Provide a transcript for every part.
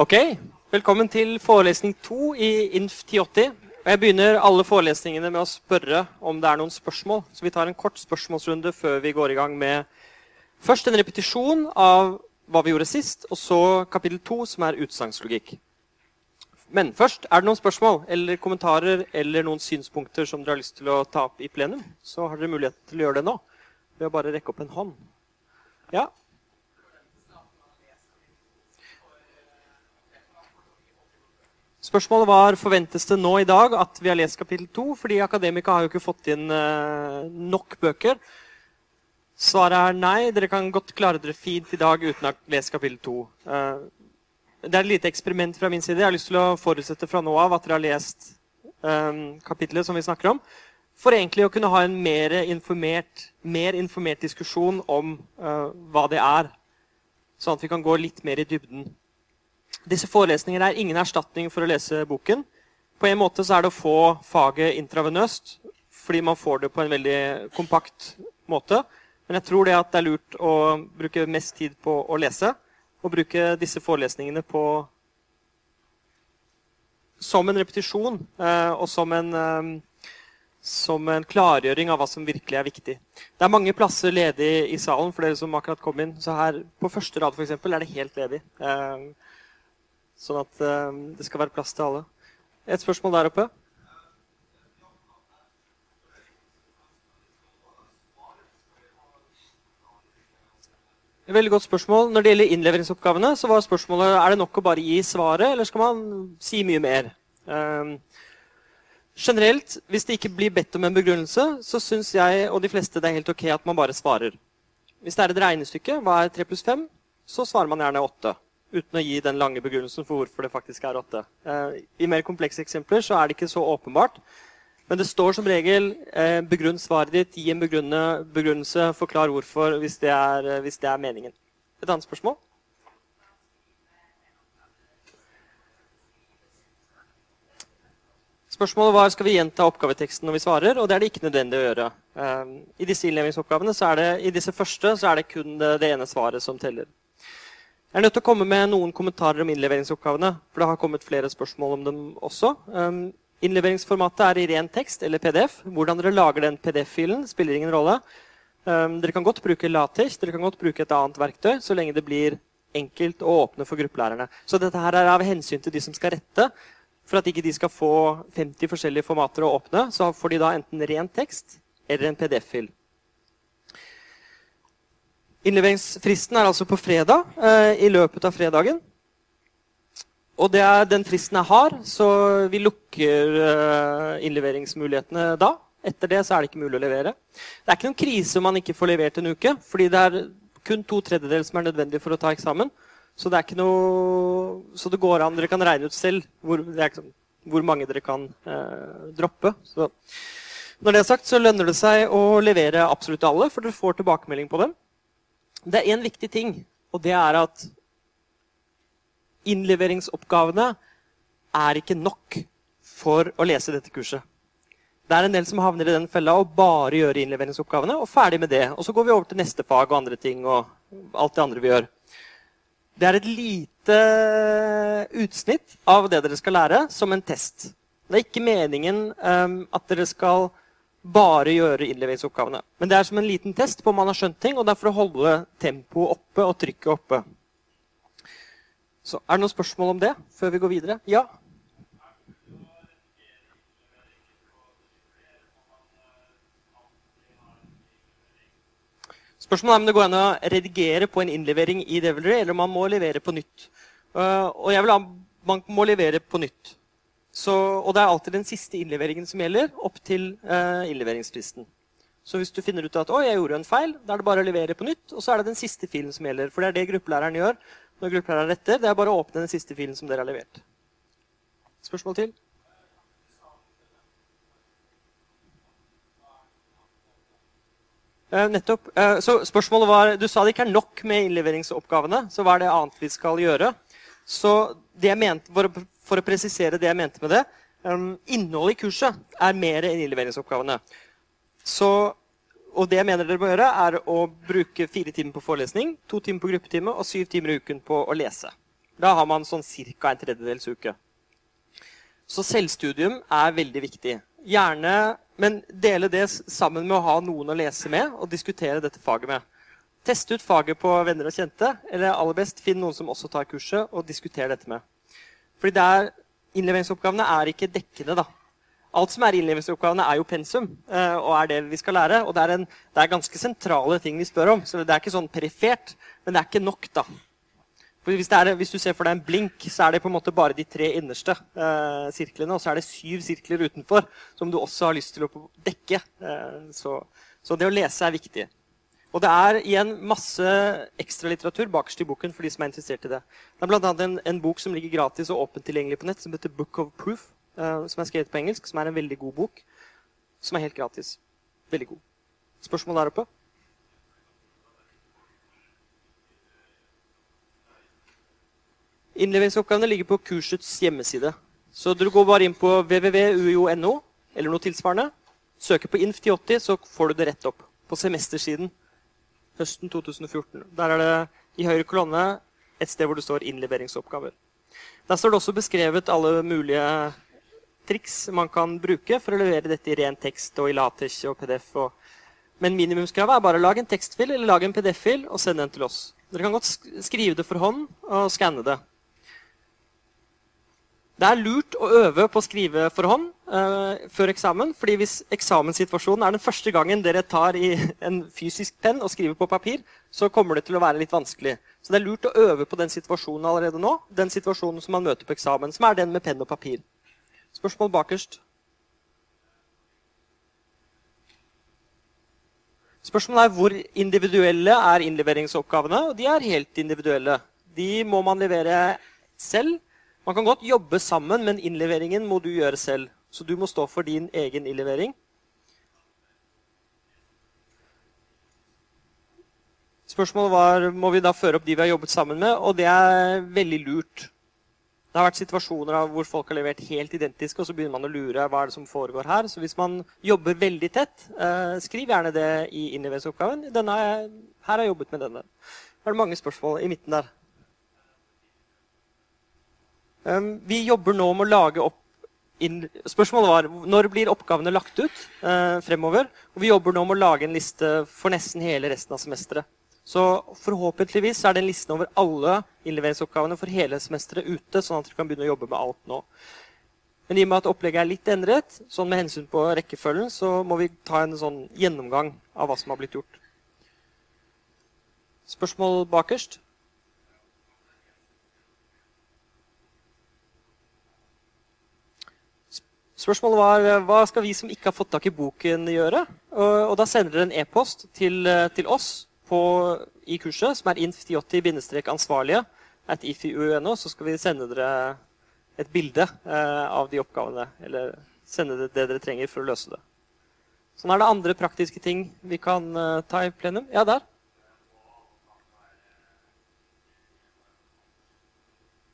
Ok, velkommen til forelesning to i INF 1080. Og Jeg begynner alle forelesningene med å spørre om det er noen spørsmål. Så vi tar en kort spørsmålsrunde før vi går i gang med først en repetisjon av hva vi gjorde sist, og så kapittel to, som er utsagnslogikk. Men først, er det noen spørsmål eller kommentarer eller noen synspunkter som dere har lyst til å ta opp i plenum, så har dere mulighet til å gjøre det nå ved å bare rekke opp en hånd. Ja? Spørsmålet var forventes det nå i dag at vi har lest kapittel to, fordi akademika har jo ikke fått inn eh, nok bøker. Svaret er nei. Dere kan godt klare dere fint i dag uten å ha lest kapittel to. Eh, det er et lite eksperiment fra min side. Jeg har lyst til å forutsette fra nå av at dere har lest eh, kapittelet som vi snakker om, for egentlig å kunne ha en mer informert, mer informert diskusjon om hva det er, sånn at vi kan gå litt mer i dybden. Disse forelesningene er ingen erstatning for å lese boken. På en måte så er det å få faget intravenøst, fordi man får det på en veldig kompakt måte. Men jeg tror det at det er lurt å bruke mest tid på å lese, og bruke disse forelesningene på som en repetisjon eh, og som en, eh, som en klargjøring av hva som virkelig er viktig. Det er mange plasser ledig i salen for dere som akkurat kom inn. Så her på første rad for eksempel, er det helt ledig. Eh, Sånn at uh, det skal være plass til alle. Et spørsmål der oppe? Veldig godt spørsmål. Når det gjelder innleveringsoppgavene, så var spørsmålet er det nok å bare gi svaret, eller skal man si mye mer? Um, generelt, hvis det ikke blir bedt om en begrunnelse, så syns jeg og de fleste det er helt ok at man bare svarer. Hvis det er et regnestykke, hva er 3 pluss 5, så svarer man gjerne 8 uten å gi den lange begrunnelsen for hvorfor det faktisk er åtte. Eh, I mer komplekse eksempler så er det ikke så åpenbart. Men det står som regel eh, 'begrunn svaret ditt', gi en begrunnelse, forklar hvorfor, hvis det, er, eh, hvis det er meningen. Et annet spørsmål? Spørsmålet var skal vi gjenta oppgaveteksten når vi svarer, og det er det ikke nødvendig å gjøre. I disse innlevingsoppgavene, så er det, i disse første, så er det kun det, ene svaret som teller. Jeg er nødt til å komme med noen kommentarer om innleveringsoppgavene. for det har kommet flere spørsmål om dem også. Um, innleveringsformatet er i ren tekst eller PDF. Hvordan dere lager den PDF-filen, spiller ingen rolle. Um, dere kan godt bruke LaTeX, dere kan godt bruke et annet verktøy, så lenge det blir enkelt å åpne for gruppelærerne. Så dette her er av hensyn til de som skal rette. For at ikke de skal få 50 forskjellige formater å åpne, så får de da enten ren tekst eller en PDF-fil. Innleveringsfristen er altså på fredag. Eh, I løpet av fredagen. Og det er den fristen jeg har, så vi lukker eh, innleveringsmulighetene da. Etter det så er det ikke mulig å levere. Det er ikke noen krise om man ikke får levert en uke, fordi det er kun to tredjedeler som er nødvendig for å ta eksamen. Så det, noe, så det går an. Dere kan regne ut selv hvor, hvor mange dere kan eh, droppe. Så når det er sagt, så lønner det seg å levere absolutt alle, for dere får tilbakemelding på dem. Det er én viktig ting, og det er at innleveringsoppgavene er ikke nok for å lese dette kurset. Det er en del som havner i den fella og bare gjør innleveringsoppgavene. Og ferdig med det. Og så går vi over til neste fag og andre ting. og alt det andre vi gjør. Det er et lite utsnitt av det dere skal lære, som en test. Det er ikke meningen um, at dere skal bare gjøre innleveringsoppgavene. Men det er som en liten test på om man har skjønt ting, og det er for å holde tempoet oppe og trykket oppe. Så Er det noen spørsmål om det før vi går videre? Ja? Spørsmålet er om det går an å redigere på en innlevering i Devilry, eller om man må levere på nytt. Uh, og jeg vil ha, Man må levere på nytt. Så, og det er alltid den siste innleveringen som gjelder, opp til eh, innleveringsfristen. Så hvis du finner ut at jeg gjorde en feil, da er det bare å levere på nytt. Og så er det den siste filen som gjelder. For det er det gruppelæreren gjør. når gruppelæreren retter. Det er bare å åpne den siste filen som dere har levert. Spørsmål til? Eh, nettopp. Eh, så spørsmålet var, Du sa det ikke er nok med innleveringsoppgavene. Så hva er det annet vi skal gjøre? Så det jeg mente, for, for, å presisere det jeg mente med det um, Innholdet i kurset er mer enn innleveringsoppgavene. Så, og det jeg mener dere må gjøre, er å bruke fire timer på forelesning, to timer på gruppetime og syv timer i uken på å lese. Da har man sånn ca. en tredjedels uke. Så selvstudium er veldig viktig. Gjerne, Men dele det sammen med å ha noen å lese med og diskutere dette faget med. Teste ut faget på venner og kjente, eller aller best, finn noen som også tar kurset, og diskuter dette med. Fordi det er, Innleveringsoppgavene er ikke dekkende. da. Alt som er innleveringsoppgavene, er jo pensum eh, og er det vi skal lære. Og det er, en, det er, ganske sentrale ting vi spør om. Så det er ikke sånn perifert, men det er ikke nok, da. For hvis, er, hvis, du ser for deg en blink, så er det på en måte bare de tre innerste eh, sirklene. Og så er det syv sirkler utenfor som du også har lyst til å dekke. Eh, så, så, det å lese er viktig. Og det er igjen masse ekstralitteratur bakerst i boken for de som er interessert i det. Det er bl.a. En, en bok som ligger gratis og åpent tilgjengelig på nett, som heter Book of Proof. Uh, som er skrevet på engelsk, som er en veldig god bok. Som er helt gratis. Veldig god. Spørsmål der oppe? Innleveringsoppgavene ligger på kursets hjemmeside. Så du går bare inn på www.uio.no eller noe tilsvarende. Søker på INF1080, så får du det rett opp. På semestersiden høsten 2014. Der er det i høyre kolonne et sted hvor det står 'innleveringsoppgaver'. Der står det også beskrevet alle mulige triks man kan bruke for å levere dette i ren tekst og i LaTeX og PDF. Og... Men minimumskravet er bare å lage en tekstfil eller lage en PDF-fil og sende den til oss. Dere kan godt skrive det for hånd og skanne det. Det er lurt å øve på å skrive for hånd uh, før eksamen. fordi hvis eksamenssituasjonen er den første gangen dere tar i en fysisk penn og skriver på papir, så kommer det til å være litt vanskelig. Så det er lurt å øve på den situasjonen allerede nå. Den situasjonen som man møter på eksamen, som er den med penn og papir. Spørsmål bakerst. Spørsmålet er hvor individuelle er innleveringsoppgavene. Og de er helt individuelle. De må man levere selv. Man kan godt jobbe sammen, men innleveringen må du gjøre selv. Så du må stå for din egen innlevering. Spørsmålet var må vi da føre opp de vi har jobbet sammen med, og det er veldig lurt. Det har vært situasjoner hvor folk har levert helt identiske, og så begynner man å lure hva er det som foregår her. Så hvis man jobber veldig tett, eh, skriv gjerne det i innleveringsoppgaven. Denne, her har jeg jobbet med denne. Det er mange spørsmål i midten der. Um, vi jobber nå med å lage opp Spørsmålet var når blir oppgavene lagt ut eh, fremover. Og vi jobber nå med å lage en liste for nesten hele resten av semesteret. Så forhåpentligvis er den listen over alle innleveringsoppgavene for hele semesteret ute, sånn at dere kan begynne å jobbe med alt nå. Men i og med at opplegget er litt endret, sånn med hensyn på rekkefølgen, så må vi ta en sånn gjennomgang av hva som har blitt gjort. Spørsmål bakerst? Spørsmålet var hva skal vi som ikke har fått tak i boken, gjøre? Og, og da sender dere en e-post til, til oss på, i kurset, som er inf1080-ansvarlige, at ifu.no, så skal vi sende dere et bilde eh, av de oppgavene. Eller sende det, det, dere trenger for å løse det. Sånn er det andre praktiske ting vi kan eh, ta i plenum. Ja, der.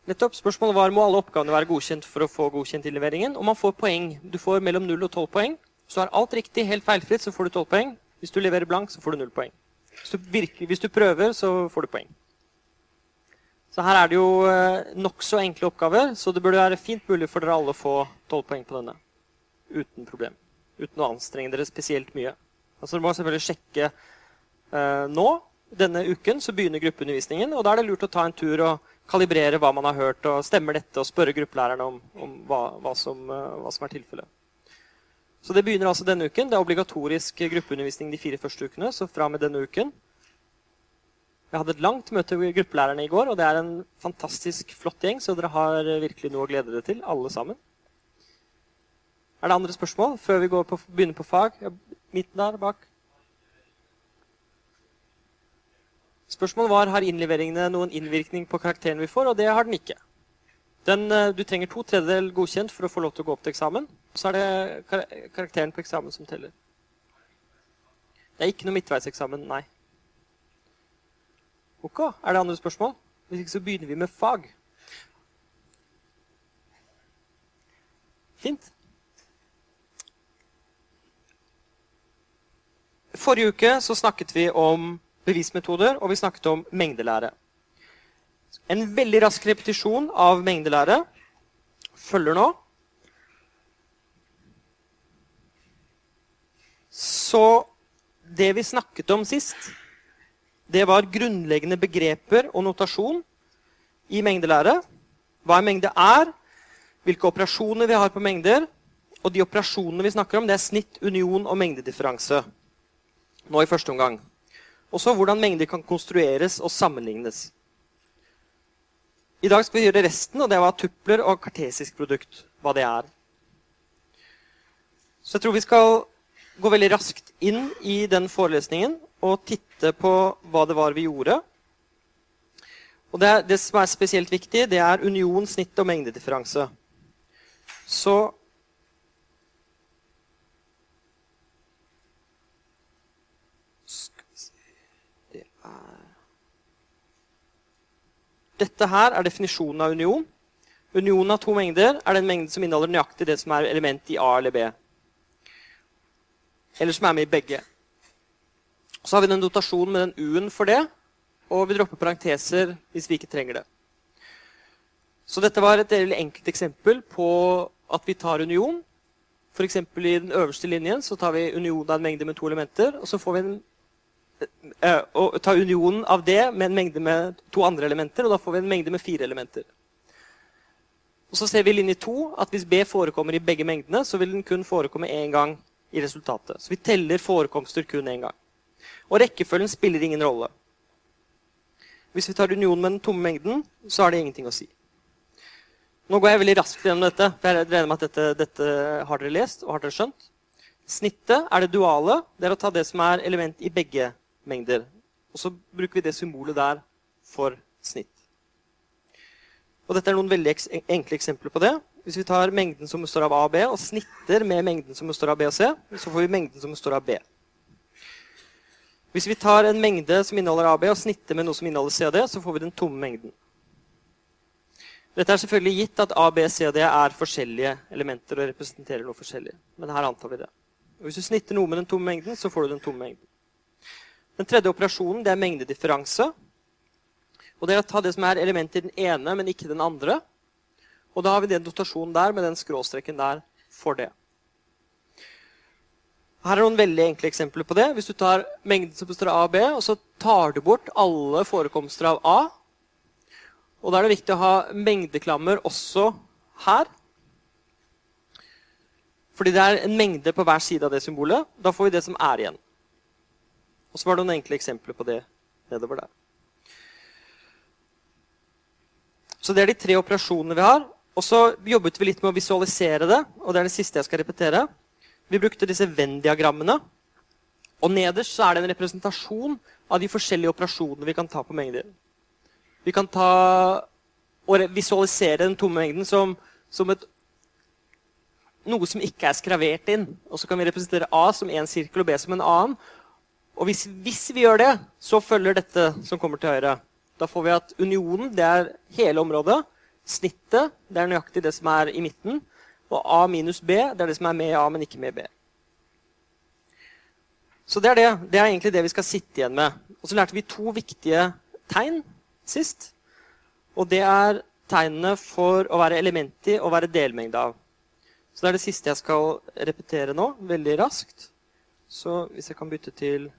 Nettopp. Spørsmålet var må alle oppgavene være godkjent for å få godkjent innleveringen. Og man får poeng. Du får mellom 0 og 12 poeng. Så er alt riktig, helt feilfritt, så får du 12 poeng. Hvis du leverer blank, så får du 0 poeng. Hvis du, virker, hvis du prøver, så får du poeng. Så her er det jo eh, nokså enkle oppgaver, så det burde være fint mulig for dere alle å få 12 poeng på denne. Uten problem. Uten å anstrenge dere spesielt mye. Altså Dere må selvfølgelig sjekke eh, nå. Denne uken så begynner gruppeundervisningen, og da er det lurt å ta en tur og kalibrere hva man har hørt, og stemmer dette, og spørre gruppelærerne om, om hva, hva, som, uh, hva, som, er tilfellet. Så det begynner altså denne uken. Det er obligatorisk gruppeundervisning de fire første ukene. så fra med denne uken. Jeg hadde et langt møte med gruppelærerne i går, og det er en fantastisk flott gjeng, så dere har virkelig noe å glede dere til, alle sammen. Er det andre spørsmål før vi på, begynner på fag? Midten der bak. Spørsmålet var har innleveringene noen innvirkning på karakteren vi får, og det har den ikke. Den, eh, du trenger to tredjedel godkjent for å få lov til å gå opp til eksamen. Så er det karakteren på eksamen som teller. Det er ikke noe midtveiseksamen, nei. Ok, Er det andre spørsmål? Hvis ikke så begynner vi med fag. Fint. Forrige uke så snakket vi om bevismetoder, og vi snakket om mengdelære. En veldig rask repetisjon av mengdelære følger nå. Så det vi snakket om sist, det var grunnleggende begreper og notasjon i mengdelære. Hva en mengde er, hvilke operasjoner vi har på mengder. Og de operasjonene vi snakker om, det er snitt, union og mengdedifferanse. Nå i første omgang. Og så hvordan mengder kan konstrueres og sammenlignes. I dag skal vi gjøre resten, og det var tupler og kartesisk produkt. Hva det er. Så jeg tror vi skal gå veldig raskt inn i den forelesningen og titte på hva det var vi gjorde. Og det, det som er spesielt viktig, det er union, snitt og mengdedifferanse. Så Dette her er definisjonen av union. Unionen av to mengder er den mengden som inneholder nøyaktig det som er element i A eller B. Eller som er med i begge. Så har vi den notasjonen med den U-en for det. Og vi dropper parenteser hvis vi ikke trenger det. Så dette var et veldig enkelt eksempel på at vi tar union. F.eks. i den øverste linjen så tar vi union av en mengde med to elementer. Og så får vi en og ta unionen av det med en mengde med to andre elementer, og da får vi en mengde med fire elementer. Og Så ser vi i linje 2 at hvis B forekommer i begge mengdene, så vil den kun forekomme én gang i resultatet. Så vi teller forekomster kun én gang. Og rekkefølgen spiller ingen rolle. Hvis vi tar unionen med den tomme mengden, så har det ingenting å si. Nå går jeg veldig raskt gjennom dette, for jeg regner med at dette, dette har dere lest og har dere skjønt. Snittet er det duale. Det er å ta det som er element i begge mengder. Og så bruker vi det symbolet der for snitt. Og dette er noen veldig enkle eksempler på det. Hvis vi tar mengden som består av A og B, og snitter med mengden som består av B og C, så får vi mengden som består av B. Hvis vi tar en mengde som inneholder A og snitter med noe som inneholder C og D, så får vi den tomme mengden. Dette er selvfølgelig gitt at A, B, C og D er forskjellige elementer og representerer noe forskjellig. Men her antar vi det. Og hvis du snitter noe med den tomme mengden, så får du den tomme mengden. Den tredje operasjonen det er mengdedifferanse. Og det er å ta det som er elementet i den ene, men ikke den andre. Og da har vi den dotasjonen der med den skråstreken der for det. Her er noen veldig enkle eksempler på det. Hvis du tar mengden som består av A og B, og så tar du bort alle forekomster av A, og da er det viktig å ha mengdeklammer også her. Fordi det er en mengde på hver side av det symbolet. Da får vi det som er igjen. Og så var det noen enkle eksempler på det nedover der. Så det er de tre operasjonene vi har. Og så jobbet vi litt med å visualisere det, og det er det siste jeg skal repetere. Vi brukte disse Venn-diagrammene. Og nederst så er det en representasjon av de forskjellige operasjonene vi kan ta på mengder. Vi kan ta og visualisere den tomme mengden som, som et, noe som ikke er skravert inn. Og så kan vi representere A som én sirkel og B som en annen. Og hvis, hvis, vi gjør det, så følger dette som kommer til høyre. Da får vi at unionen det er hele området. Snittet det er nøyaktig det som er i midten. Og A minus B det er det som er med A, men ikke med B. Så det er det. Det er egentlig det vi skal sitte igjen med. Og så lærte vi to viktige tegn sist. Og det er tegnene for å være element i og være delmengde av. Så det er det siste jeg skal repetere nå, veldig raskt. Så hvis jeg kan bytte til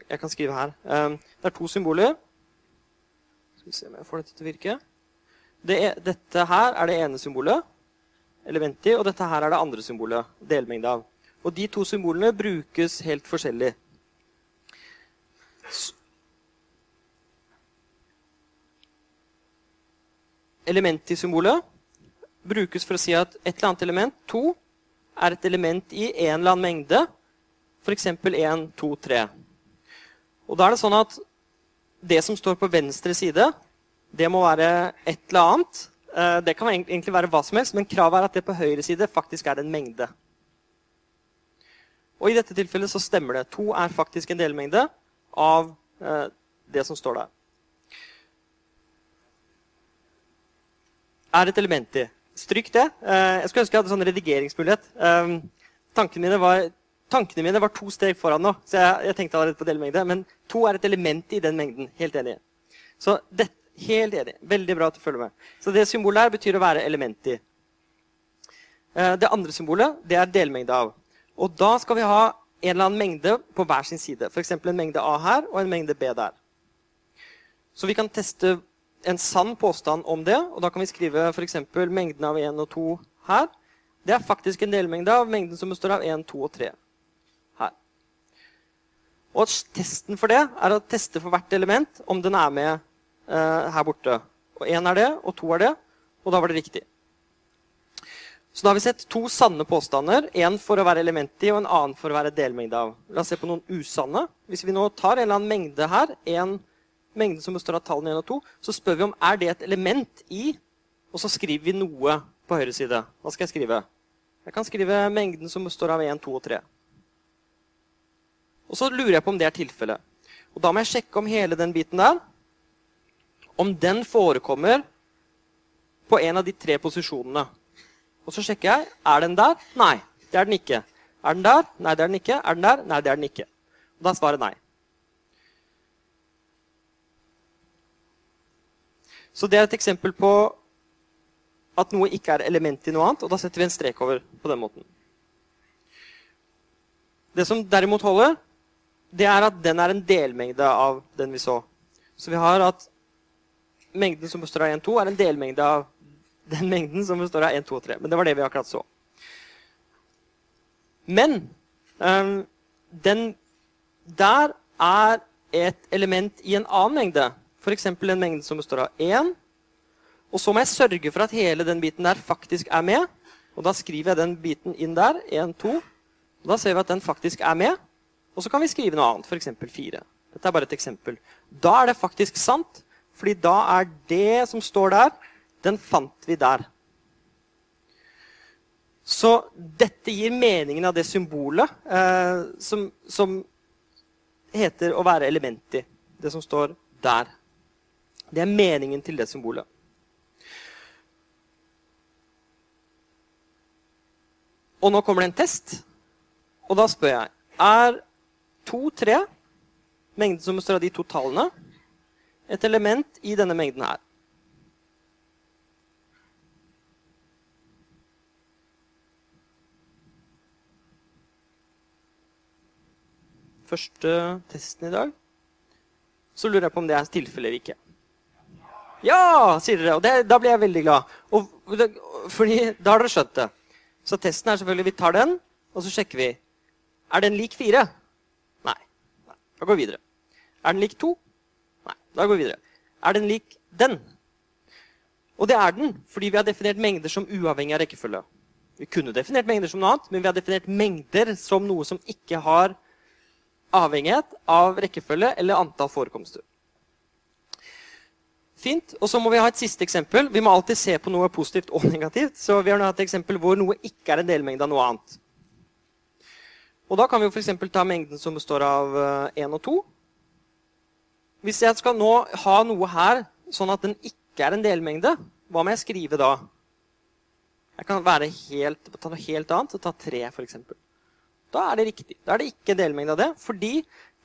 Jeg kan skrive her. Um, det er to symboler. Skal vi se om jeg får dette til å virke. Det er, dette her er det ene symbolet, elementi, og dette her er det andre symbolet, delmengde av. Og de to symbolene brukes helt forskjellig. Elementi-symbolet brukes for å si at et eller annet element, to, er et element i en eller annen mengde, f.eks. 1, 2, 3. Og da er det sånn at det som står på venstre side, det må være et eller annet. Eh, det kan egentlig være hva som helst, men kravet er at det på høyre side faktisk er en mengde. Og i dette tilfellet så stemmer det. To er faktisk en delmengde av eh, det som står der. Er et element i. Stryk det. Eh, jeg skulle ønske jeg hadde sånn redigeringsmulighet. Tankene mine var tankene mine var to steg foran nå, så jeg, jeg tenkte allerede på delmengde. Men to er et element i den mengden. Helt enig. Så det, helt enig. Veldig bra at du følger med. Så det symbolet her betyr å være element i. Eh, det andre symbolet det er delmengde av. Og da skal vi ha en eller annen mengde på hver sin side. F.eks. en mengde A her og en mengde B der. Så vi kan teste en sann påstand om det. Og da kan vi skrive f.eks. mengden av 1 og 2 her. Det er faktisk en delmengde av mengden som består av 1, 2 og 3 her. Og testen for det er å teste for hvert element om den er med eh, her borte. Og én er det, og to er det. Og da var det riktig. Så da har vi sett to sanne påstander. Én for å være element i, og en annen for å være delmengde av. La oss se på noen usanne. Hvis vi nå tar en eller annen mengde her, en mengde som består av tallene 1 og 2, så spør vi om er det et element i, og så skriver vi noe på høyre side. Hva skal jeg skrive? Jeg kan skrive mengden som består av 1, 2 og 3. Og så lurer jeg på om det er tilfellet. Og da må jeg sjekke om hele den biten der om den forekommer på en av de tre posisjonene. Og så sjekker jeg er den der. Nei, det er den ikke. Er den der? Nei, det er den ikke. Er den der? Nei, det er den ikke. Og da er svaret nei. Så det er et eksempel på at noe ikke er element i noe annet, og da setter vi en strek over på den måten. Det som derimot holder, det er at den er en delmengde av den vi så. Så vi har at mengden som består av 1, 2, er en delmengde av den mengden som består av 1, 2 og 3. Men det var det vi akkurat så. Men um, den der er et element i en annen mengde. F.eks. en mengde som består av 1. Og så må jeg sørge for at hele den biten der faktisk er med. Og da skriver jeg den biten inn der. 1, 2. Og da ser vi at den faktisk er med. Og så kan vi skrive noe annet, f.eks. 4. Dette er bare et eksempel. Da er det faktisk sant, fordi da er det som står der, den fant vi der. Så dette gir meningen av det symbolet eh, som, som, heter å være element i. Det som står der. Det er meningen til det symbolet. Og nå kommer det en test. Og da spør jeg Er 2-3, mengden som består av de to tallene, et element i denne mengden her? første testen i dag, så lurer jeg på om det er tilfellet eller ikke. Ja, sier dere. Og det, da blir jeg veldig glad. Og, fordi da har dere skjønt det. Så testen er selvfølgelig vi tar den, og så sjekker vi. Er den lik fire? Da går vi videre. Er den lik to? Nei. Da går vi videre. Er den lik den? Og det er den, fordi vi har definert mengder som uavhengig av rekkefølge. Vi kunne definert mengder som noe annet, men vi har definert mengder som noe som ikke har avhengighet av rekkefølge eller antall forekomster. Fint. Og så må vi ha et siste eksempel. Vi må alltid se på noe positivt og negativt. Så vi har nå hatt et eksempel hvor noe ikke er en delmengde av noe annet. Og da kan vi f.eks. ta mengden som består av 1 eh, og 2. Hvis jeg skal nå ha noe her sånn at den ikke er en delmengde, hva må jeg skrive da? Jeg kan helt, ta noe helt annet og ta 3, f.eks. Da er det riktig. Da er det ikke delmengde av det. Fordi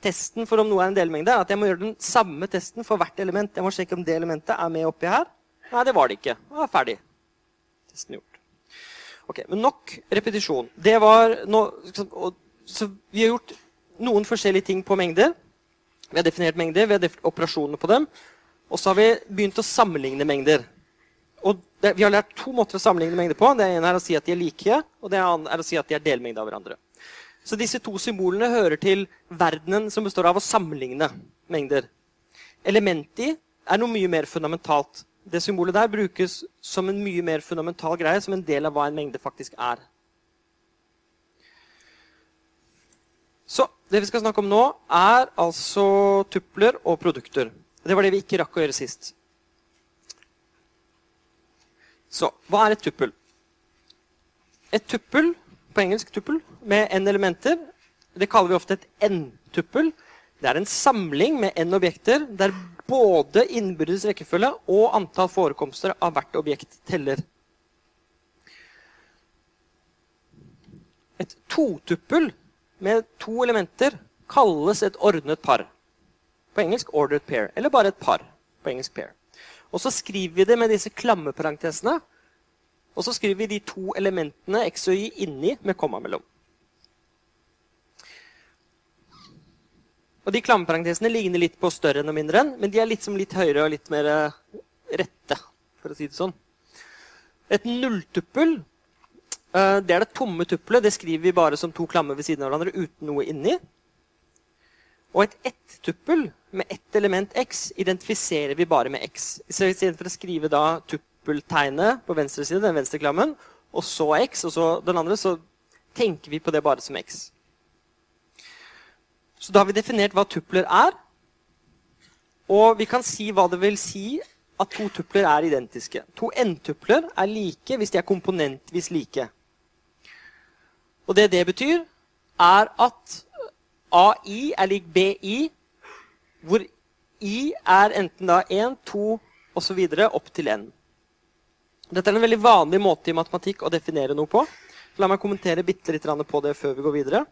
testen for om noe er en delmengde, er at jeg må gjøre den samme testen for hvert element. Jeg må sjekke om det elementet er med oppi her. Nei, det var det ikke. Da er ferdig. Testen gjort. Ok, Men nok repetisjon. Det var no, så Vi har gjort noen forskjellige ting på mengder. Vi har definert mengder, vi har definert operasjoner på dem. Og så har vi begynt å sammenligne mengder. Og det, Vi har lært to måter å sammenligne mengder på. Det ene er å si at de er like, og det andre er å si at de er delmengde av hverandre. Så disse to symbolene hører til verdenen som består av å sammenligne mengder. Elementi er noe mye mer fundamentalt. Det symbolet der brukes som en mye mer fundamental greie, som en del av hva en mengde faktisk er. Så det vi skal snakke om nå, er altså tupler og produkter. Det var det vi ikke rakk å gjøre sist. Så hva er et tuppel? Et tuppel på engelsk tuppel med n-elementer. Det kaller vi ofte et n-tuppel. Det er en samling med n-objekter der både innbyrdes rekkefølge og antall forekomster av hvert objekt teller. Et totuppel med to elementer kalles et ordnet par. På engelsk ordered pair, eller bare et par. På engelsk pair. Og så skriver vi det med disse klammeparentesene. Og så skriver vi de to elementene x og y inni med komma mellom. Og De klammeparentesene ligner litt på større enn og mindre enn, men de er litt, som litt høyere og litt mer eh, rette, for å si det sånn. Et nulltuppel det er det tomme tuppelet. Det skriver vi bare som to klammer ved siden av hverandre uten noe inni. Og et ett-tuppel med ett element x identifiserer vi bare med x. Istedenfor å skrive da tuppeltegnet på venstre side, den venstre klammen, og så x, og så den andre, så tenker vi på det bare som x. Så da har vi definert hva tupler er. Og vi kan si hva det vil si at to tupler er identiske. To n-tupler er like hvis de er komponentvis like. Og det det betyr, er at AI er lik BI, hvor I er enten da 1, 2 osv. opp til n. Dette er en veldig vanlig måte i matematikk å definere noe på. La meg kommentere bitte litt på det før vi går videre.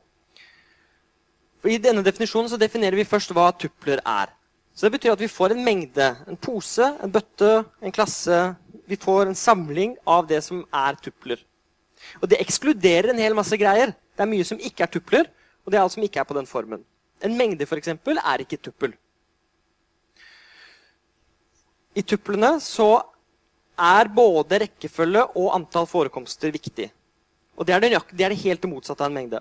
For I denne definisjonen så definerer vi først hva tupler er. Så Det betyr at vi får en mengde. En pose, en bøtte, en klasse. Vi får en samling av det som er tupler. Og det ekskluderer en hel masse greier. Det er mye som ikke er tupler, og det er alt som ikke er på den formen. En mengde for eksempel, er ikke tuppel. I tuplene så er både rekkefølge og antall forekomster viktig. Og det er det, det, er det helt motsatte av en mengde.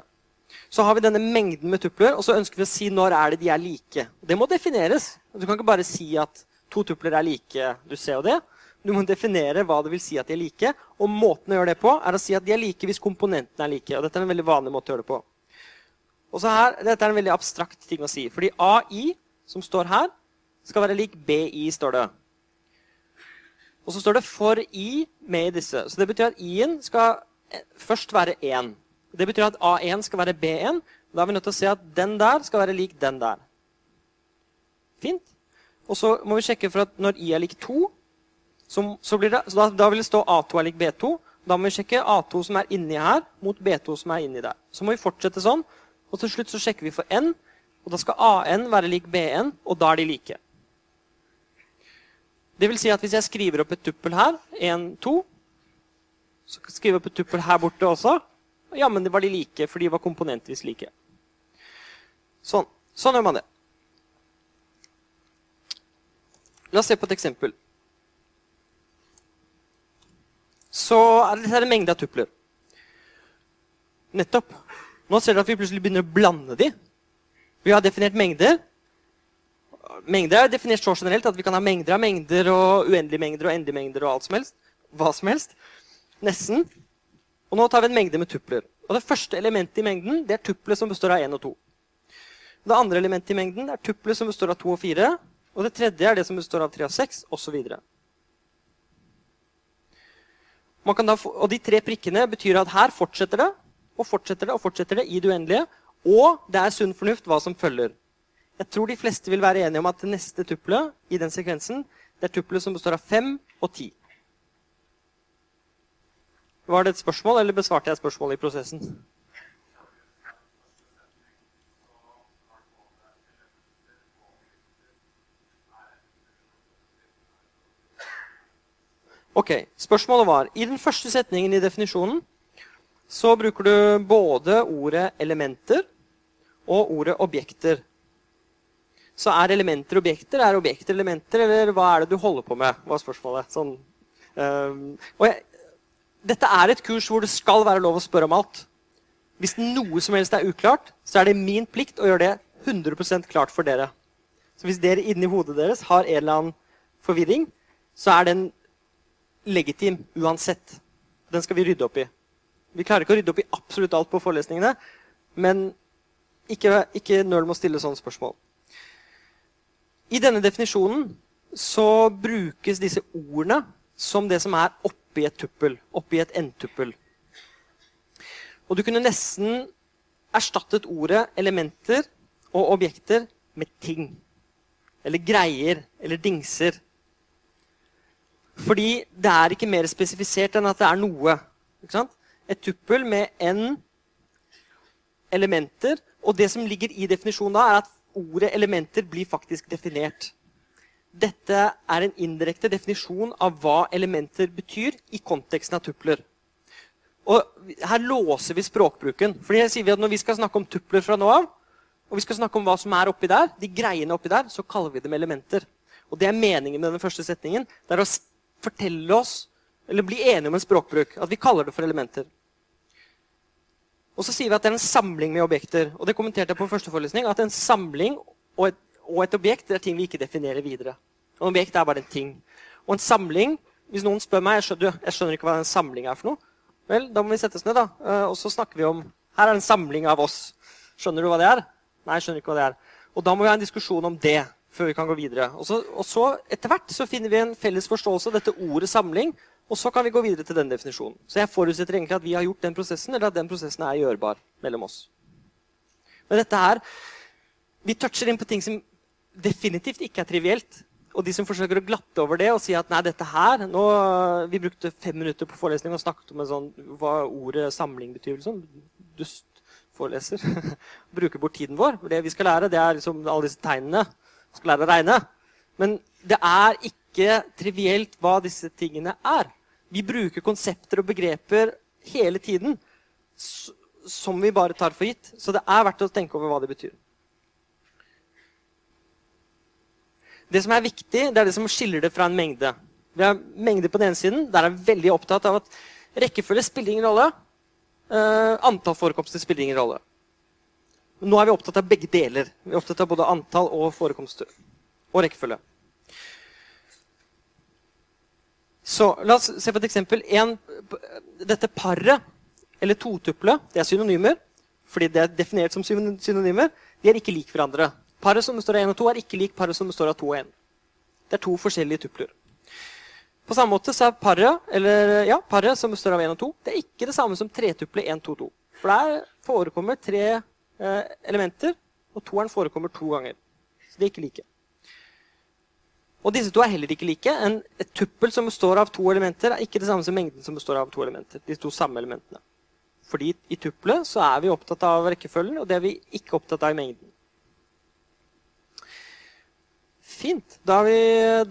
Så har vi denne mengden med tupler, og så ønsker vi å si når er det de er like. Det må defineres. Du kan ikke bare si at to tupler er like du ser jo det. Du må definere hva det vil si at de er like. Og måten å gjøre det på er å si at de er like hvis komponentene er like. og Dette er en veldig vanlig måte å gjøre det på. Og så her, Dette er en veldig abstrakt ting å si. Fordi AI, som står her, skal være lik BI, står det. Og så står det for I med i disse. Så det betyr at I-en skal først være 1. Det betyr at A1 skal være B1. Da er vi nødt til å se at den der skal være lik den der. Fint. Og så må vi sjekke for at når I er lik 2, så, så, det, så da, da, vil det stå A2 er lik B2. Da må vi sjekke A2 som er inni her, mot B2 som er inni der. Så må vi fortsette sånn. Og til slutt så sjekker vi for N. Og da skal AN være lik BN, og da er de like. Det vil si at hvis jeg skriver opp et tuppel her, 1, 2, så skriver jeg opp et tuppel her borte også, ja, men det var de like, for de var komponentvis like. Sånn. Sånn gjør man det. La oss se på et eksempel. Så er det en mengde av tupler. Nettopp. Nå ser dere at vi plutselig begynner å blande de. Vi har definert mengder. Mengder er definert så generelt at vi kan ha mengder av mengder og uendelige mengder og endelige mengder og alt som helst. Hva som helst. Nesten. Og nå tar vi en mengde med tupler. Og Det første elementet i mengden det er tuplet som består av 1 og 2. Det andre elementet i mengden er tuplet som består av 2 og 4. Og det tredje er det som består av 3 og 6, osv. Og de tre prikkene betyr at her fortsetter det, og fortsetter det og fortsetter det i det uendelige. Og det er sunn fornuft hva som følger. Jeg tror de fleste vil være enige om at det neste tuppelet i den sekvensen det er tuppelet som består av fem og ti. Var det et spørsmål, eller besvarte jeg spørsmålet i prosessen? Ok, Spørsmålet var I den første setningen i definisjonen så bruker du både ordet 'elementer' og ordet 'objekter'. Så er elementer objekter? Er objekter elementer, eller hva er det du holder på med? var spørsmålet. Sånn, um, og jeg, dette er et kurs hvor det skal være lov å spørre om alt. Hvis noe som helst er uklart, så er det min plikt å gjøre det 100% klart for dere. Så hvis dere inni hodet deres har en eller annen forvirring, så er den legitim uansett. Den skal vi rydde opp i. Vi klarer ikke å rydde opp i absolutt alt på forelesningene, men ikke, ikke nøl med å stille sånne spørsmål. I denne definisjonen så brukes disse ordene som det som er oppi et tuppel, oppi et endtuppel. Og du kunne nesten erstattet ordet elementer og objekter med ting. Eller greier. Eller dingser. Fordi det er ikke mer spesifisert enn at det er noe. Et tuppel med n elementer. Og det som ligger i definisjonen da, er at ordet elementer blir faktisk definert. Dette er en indirekte definisjon av hva elementer betyr i konteksten av tupler. Og Her låser vi språkbruken. Fordi her sier vi at Når vi skal snakke om tupler fra nå av, og vi skal snakke om hva som er oppi der, de greiene oppi der, så kaller vi dem elementer. Og Det er meningen med den første setningen. Det er å fortelle oss, eller bli enige om en språkbruk. At vi kaller det for elementer. Og så sier vi at det er en samling med objekter. Og det kommenterte jeg på første forelesning. At en samling og et, og et objekt er ting vi ikke definerer videre. Og en objekt er bare en ting. Og en samling Hvis noen spør meg jeg skjønner, jeg skjønner ikke hva en samling er for noe, vel, da må vi settes ned, da. Eh, og så snakker vi om Her er en samling av oss. Skjønner du hva det er? Nei, jeg skjønner ikke hva det er. Og da må vi ha en diskusjon om det før vi kan gå videre. Og så, og så etter hvert så finner vi en felles forståelse av dette ordet samling og så kan vi gå videre til den definisjonen. Så jeg forutsetter egentlig at vi har gjort den prosessen, eller at den prosessen er gjørbar mellom oss. Men dette her Vi toucher inn på ting som definitivt ikke er trivielt. Og de som forsøker å glatte over det og si at nei, dette her nå, Vi brukte fem minutter på forelesning og snakket om sånn, hva ordet samling betyr. Liksom. Dust foreleser. Bruker bort tiden vår. Det vi skal lære, det er liksom alle disse tegnene. Skal lære å regne. Men det er ikke trivielt hva disse tingene er. Vi bruker konsepter og begreper hele tiden som vi bare tar for gitt. Så det er verdt å tenke over hva det betyr. Det som er viktig, det er det som skiller det fra en mengde. Vi har mengde på den ene siden. Der er vi veldig opptatt av at rekkefølge spiller ingen rolle. Uh, antall forekomster spiller ingen rolle. Nå er vi opptatt av begge deler. Vi er opptatt av både antall og forekomster. Og rekkefølge. Så La oss se på et eksempel. En, dette paret, eller totuplet, det er synonymer. Fordi det er definert som synonymer. De er ikke lik hverandre. Paret som består av 1 og 2, er ikke lik paret som består av 2 og 1. Det er to forskjellige tupler. På samme måte så er paret, ja, paret som består av 1 og 2, det er ikke det samme som tretuplet 1, 2, 2. For der forekommer tre elementer, og toeren forekommer to ganger. Så de er ikke like. Og disse to er heller ikke like. En, et tuppel som består av to elementer, er ikke det samme som mengden som består av to elementer. De to samme elementene. Fordi i tuppelet så er vi opptatt av rekkefølgen, og det er vi ikke opptatt av i mengden. Fint. Da er vi,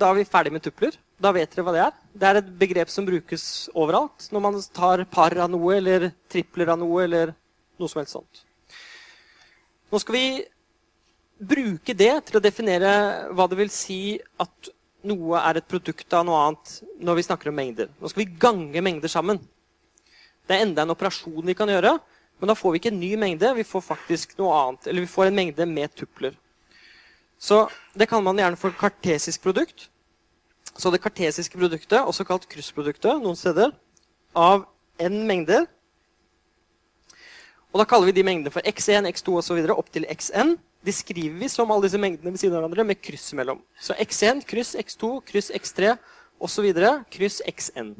da er vi ferdig med tupler. Da vet dere hva det er. Det er et begrep som brukes overalt når man tar par av noe, eller tripler av noe, eller noe som helst sånt. Nå skal vi bruke det til å definere hva det vil si at noe er et produkt av noe annet når vi snakker om mengder. Nå skal vi gange mengder sammen. Det er enda en operasjon vi kan gjøre, men da får vi ikke en ny mengde. Vi får faktisk noe annet, eller vi får en mengde med tupler. Så Det kaller man gjerne for kartesisk produkt. Så det kartesiske produktet, også kalt kryssproduktet noen steder, av n mengder. Og Da kaller vi de mengdene for x1, x2 osv. opp til xn de skriver vi som alle disse mengdene ved siden av hverandre med kryss mellom. Så x1, kryss x2, kryss x3 osv. Kryss xn.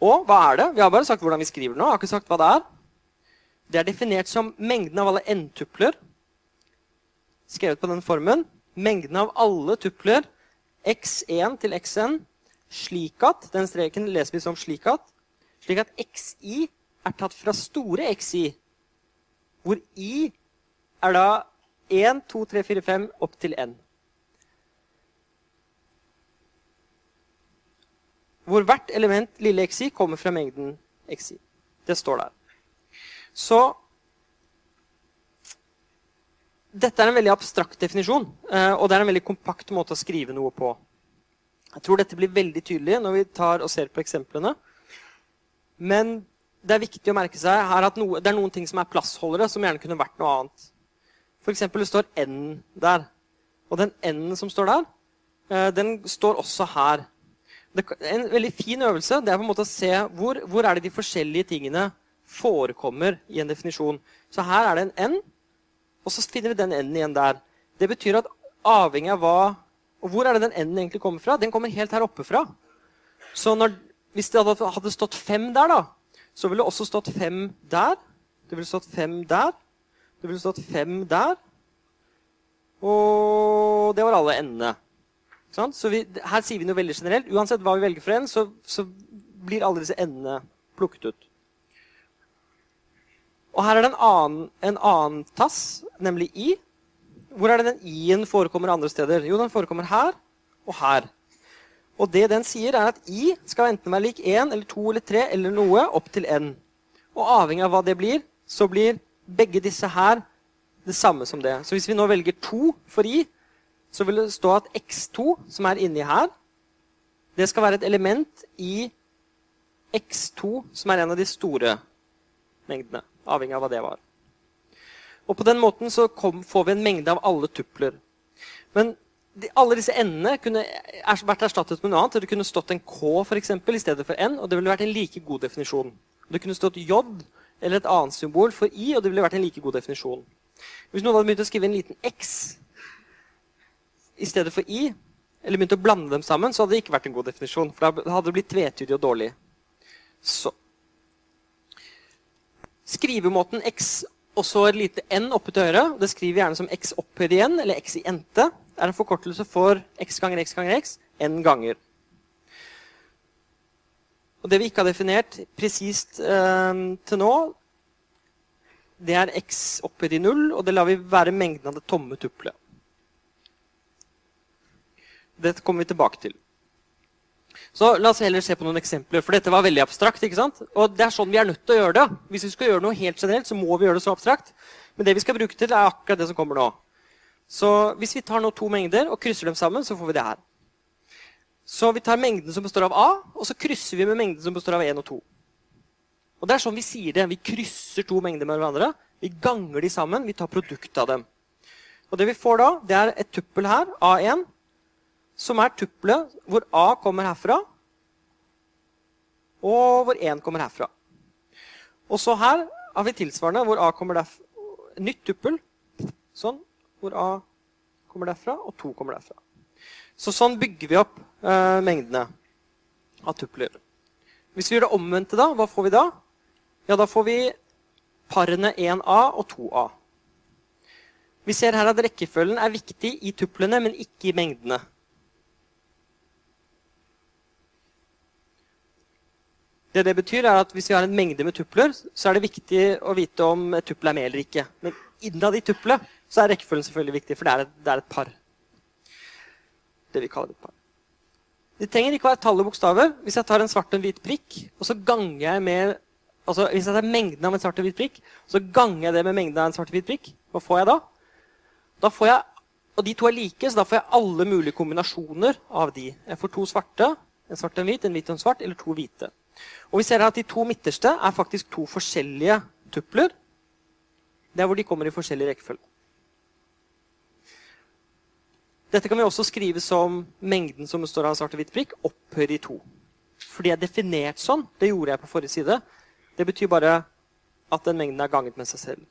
Og hva er det? Vi har bare sagt hvordan vi skriver det nå. Jeg har ikke sagt hva det er. Det er definert som mengden av alle n-tupler. Skrevet på den formen. Mengden av alle tupler x1 til xn slik at Den streken leser vi som slik at. Slik at xi er tatt fra store xi hvor i er da 1, 2, 3, 4, 5 opp til n. Hvor hvert element, lille xi, kommer fra mengden xi. Det står der. Så dette er en veldig abstrakt definisjon, eh, og det er en veldig kompakt måte å skrive noe på. Jeg tror dette blir veldig tydelig når vi tar og ser på eksemplene. Men det er viktig å merke seg her at noe, det er noen ting som er plassholdere, som gjerne kunne vært noe annet. F.eks. det står N der. Og den N-en som står der, eh, den står også her. Det, en veldig fin øvelse det er på en måte å se hvor, hvor er det de forskjellige tingene forekommer i en definisjon. Så her er det en N, og så finner vi den N igjen der. Det betyr at avhengig av hva og Hvor er det den N egentlig kommer fra? Den kommer helt her oppe fra. Så når, hvis det hadde stått fem der, da, så ville det også stått fem der. Det ville stått fem der. Det ville stått fem der. Og det var alle endene. Så vi, her sier vi noe veldig generelt. Uansett hva vi velger for en, så, så blir alle disse endene plukket ut. Og her er det en annen, en annen tass, nemlig i. Hvor er det den i-en forekommer andre steder? Jo, den forekommer her og her. Og det den sier, er at i skal enten være lik 1 eller 2 eller 3 eller noe opp til n. Og avhengig av hva det blir, så blir begge disse her det samme som det. Så hvis vi nå velger 2 for i, så vil det stå at x2, som er inni her, det skal være et element i x2, som er en av de store mengdene. Avhengig av hva det var. Og På den måten så kom, får vi en mengde av alle tupler. Men de, alle disse n-ene kunne vært erstattet med noe annet. Det kunne stått en k for eksempel, i stedet for n, og det ville vært en like god definisjon. Det kunne stått j eller et annet symbol for i, og det ville vært en like god definisjon. Hvis noen hadde begynt å skrive en liten x i stedet for i, eller begynt å blande dem sammen, så hadde det ikke vært en god definisjon. For da hadde det blitt tvetydig og dårlig. Så. Skrivemåten x og så et lite n oppe til høyre. Det skriver vi gjerne som x opphøyd igjen, eller x i ente. Er en forkortelse for x ganger x ganger x n ganger. Og Det vi ikke har definert presist eh, til nå, det er x opphøyd i null, og det lar vi være mengden av det tomme tuplet. Dette kommer vi tilbake til. Så La oss heller se på noen eksempler, for dette var veldig abstrakt. ikke sant? Og det er sånn vi er nødt til å gjøre det. Hvis vi skal gjøre noe helt generelt, så må vi gjøre det så abstrakt. Men det vi skal bruke til, er akkurat det som kommer nå. Så hvis vi tar nå to mengder og krysser dem sammen, så får vi det her. Så vi tar mengden som består av A, og så krysser vi med mengden som består av 1 og 2. Og det er sånn vi sier det. Vi krysser to mengder med hverandre. Vi ganger de sammen. Vi tar produkt av dem. Og det vi får da, det er et tuppel her, A1, som er tuppelet hvor A kommer herfra, og hvor 1 kommer herfra. Og så her har vi tilsvarende hvor A kommer derfra. Nytt tuppel. Sånn. Hvor A kommer derfra, og 2 kommer derfra. Så sånn bygger vi opp eh, mengdene av tupler. Hvis vi gjør det omvendte, da, hva får vi da? Ja, da får vi parene 1A og 2A. Vi ser her at rekkefølgen er viktig i tuplene, men ikke i mengdene. Det det betyr er at Hvis vi har en mengde med tupler, så er det viktig å vite om et er med eller ikke. Men innad i tuppelet så er rekkefølgen selvfølgelig viktig, for det er, et, det er et par. Det vi kaller et par. Det trenger ikke være tall og bokstaver. Hvis jeg tar en svart og en hvit prikk, og så ganger jeg med altså Hvis jeg tar mengden av en svart og hvit prikk, så ganger jeg det med mengden av en svart og hvit prikk, hva får jeg da? Da får jeg, Og de to er like, så da får jeg alle mulige kombinasjoner av de. Jeg får to svarte, en svart og en hvit, en hvit og en svart, eller to hvite. Og vi ser at De to midterste er faktisk to forskjellige tupler. Det er hvor de kommer i forskjellig rekkefølge. Dette kan vi også skrive som mengden som består av svart og hvitt prikk, opphører i to. For det er definert sånn. Det gjorde jeg på forrige side. Det betyr bare at den mengden er ganget med seg selv.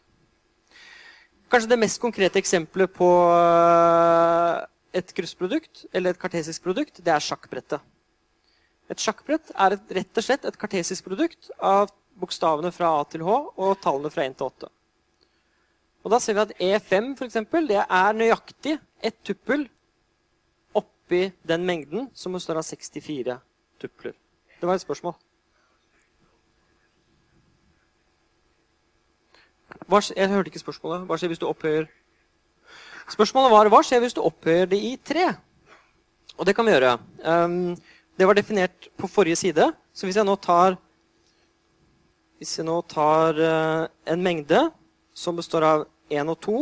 Kanskje det mest konkrete eksempelet på eh, et kryssprodukt eller et kartesisk produkt, det er sjakkbrettet. Et sjakkbrett er et, rett og slett et kartesisk produkt av bokstavene fra A til H og tallene fra 1 til 8. Og Da ser vi at E5 for eksempel, det er nøyaktig ett tuppel oppi den mengden som består av 64 tupler. Det var et spørsmål. Jeg hørte ikke spørsmålet. Hva skjer hvis du opphøyer Spørsmålet var hva skjer hvis du opphøyer det i 3? Og det kan vi gjøre. Um, det var definert på forrige side. Så hvis jeg nå tar, jeg nå tar uh, en mengde som består av 1 og 2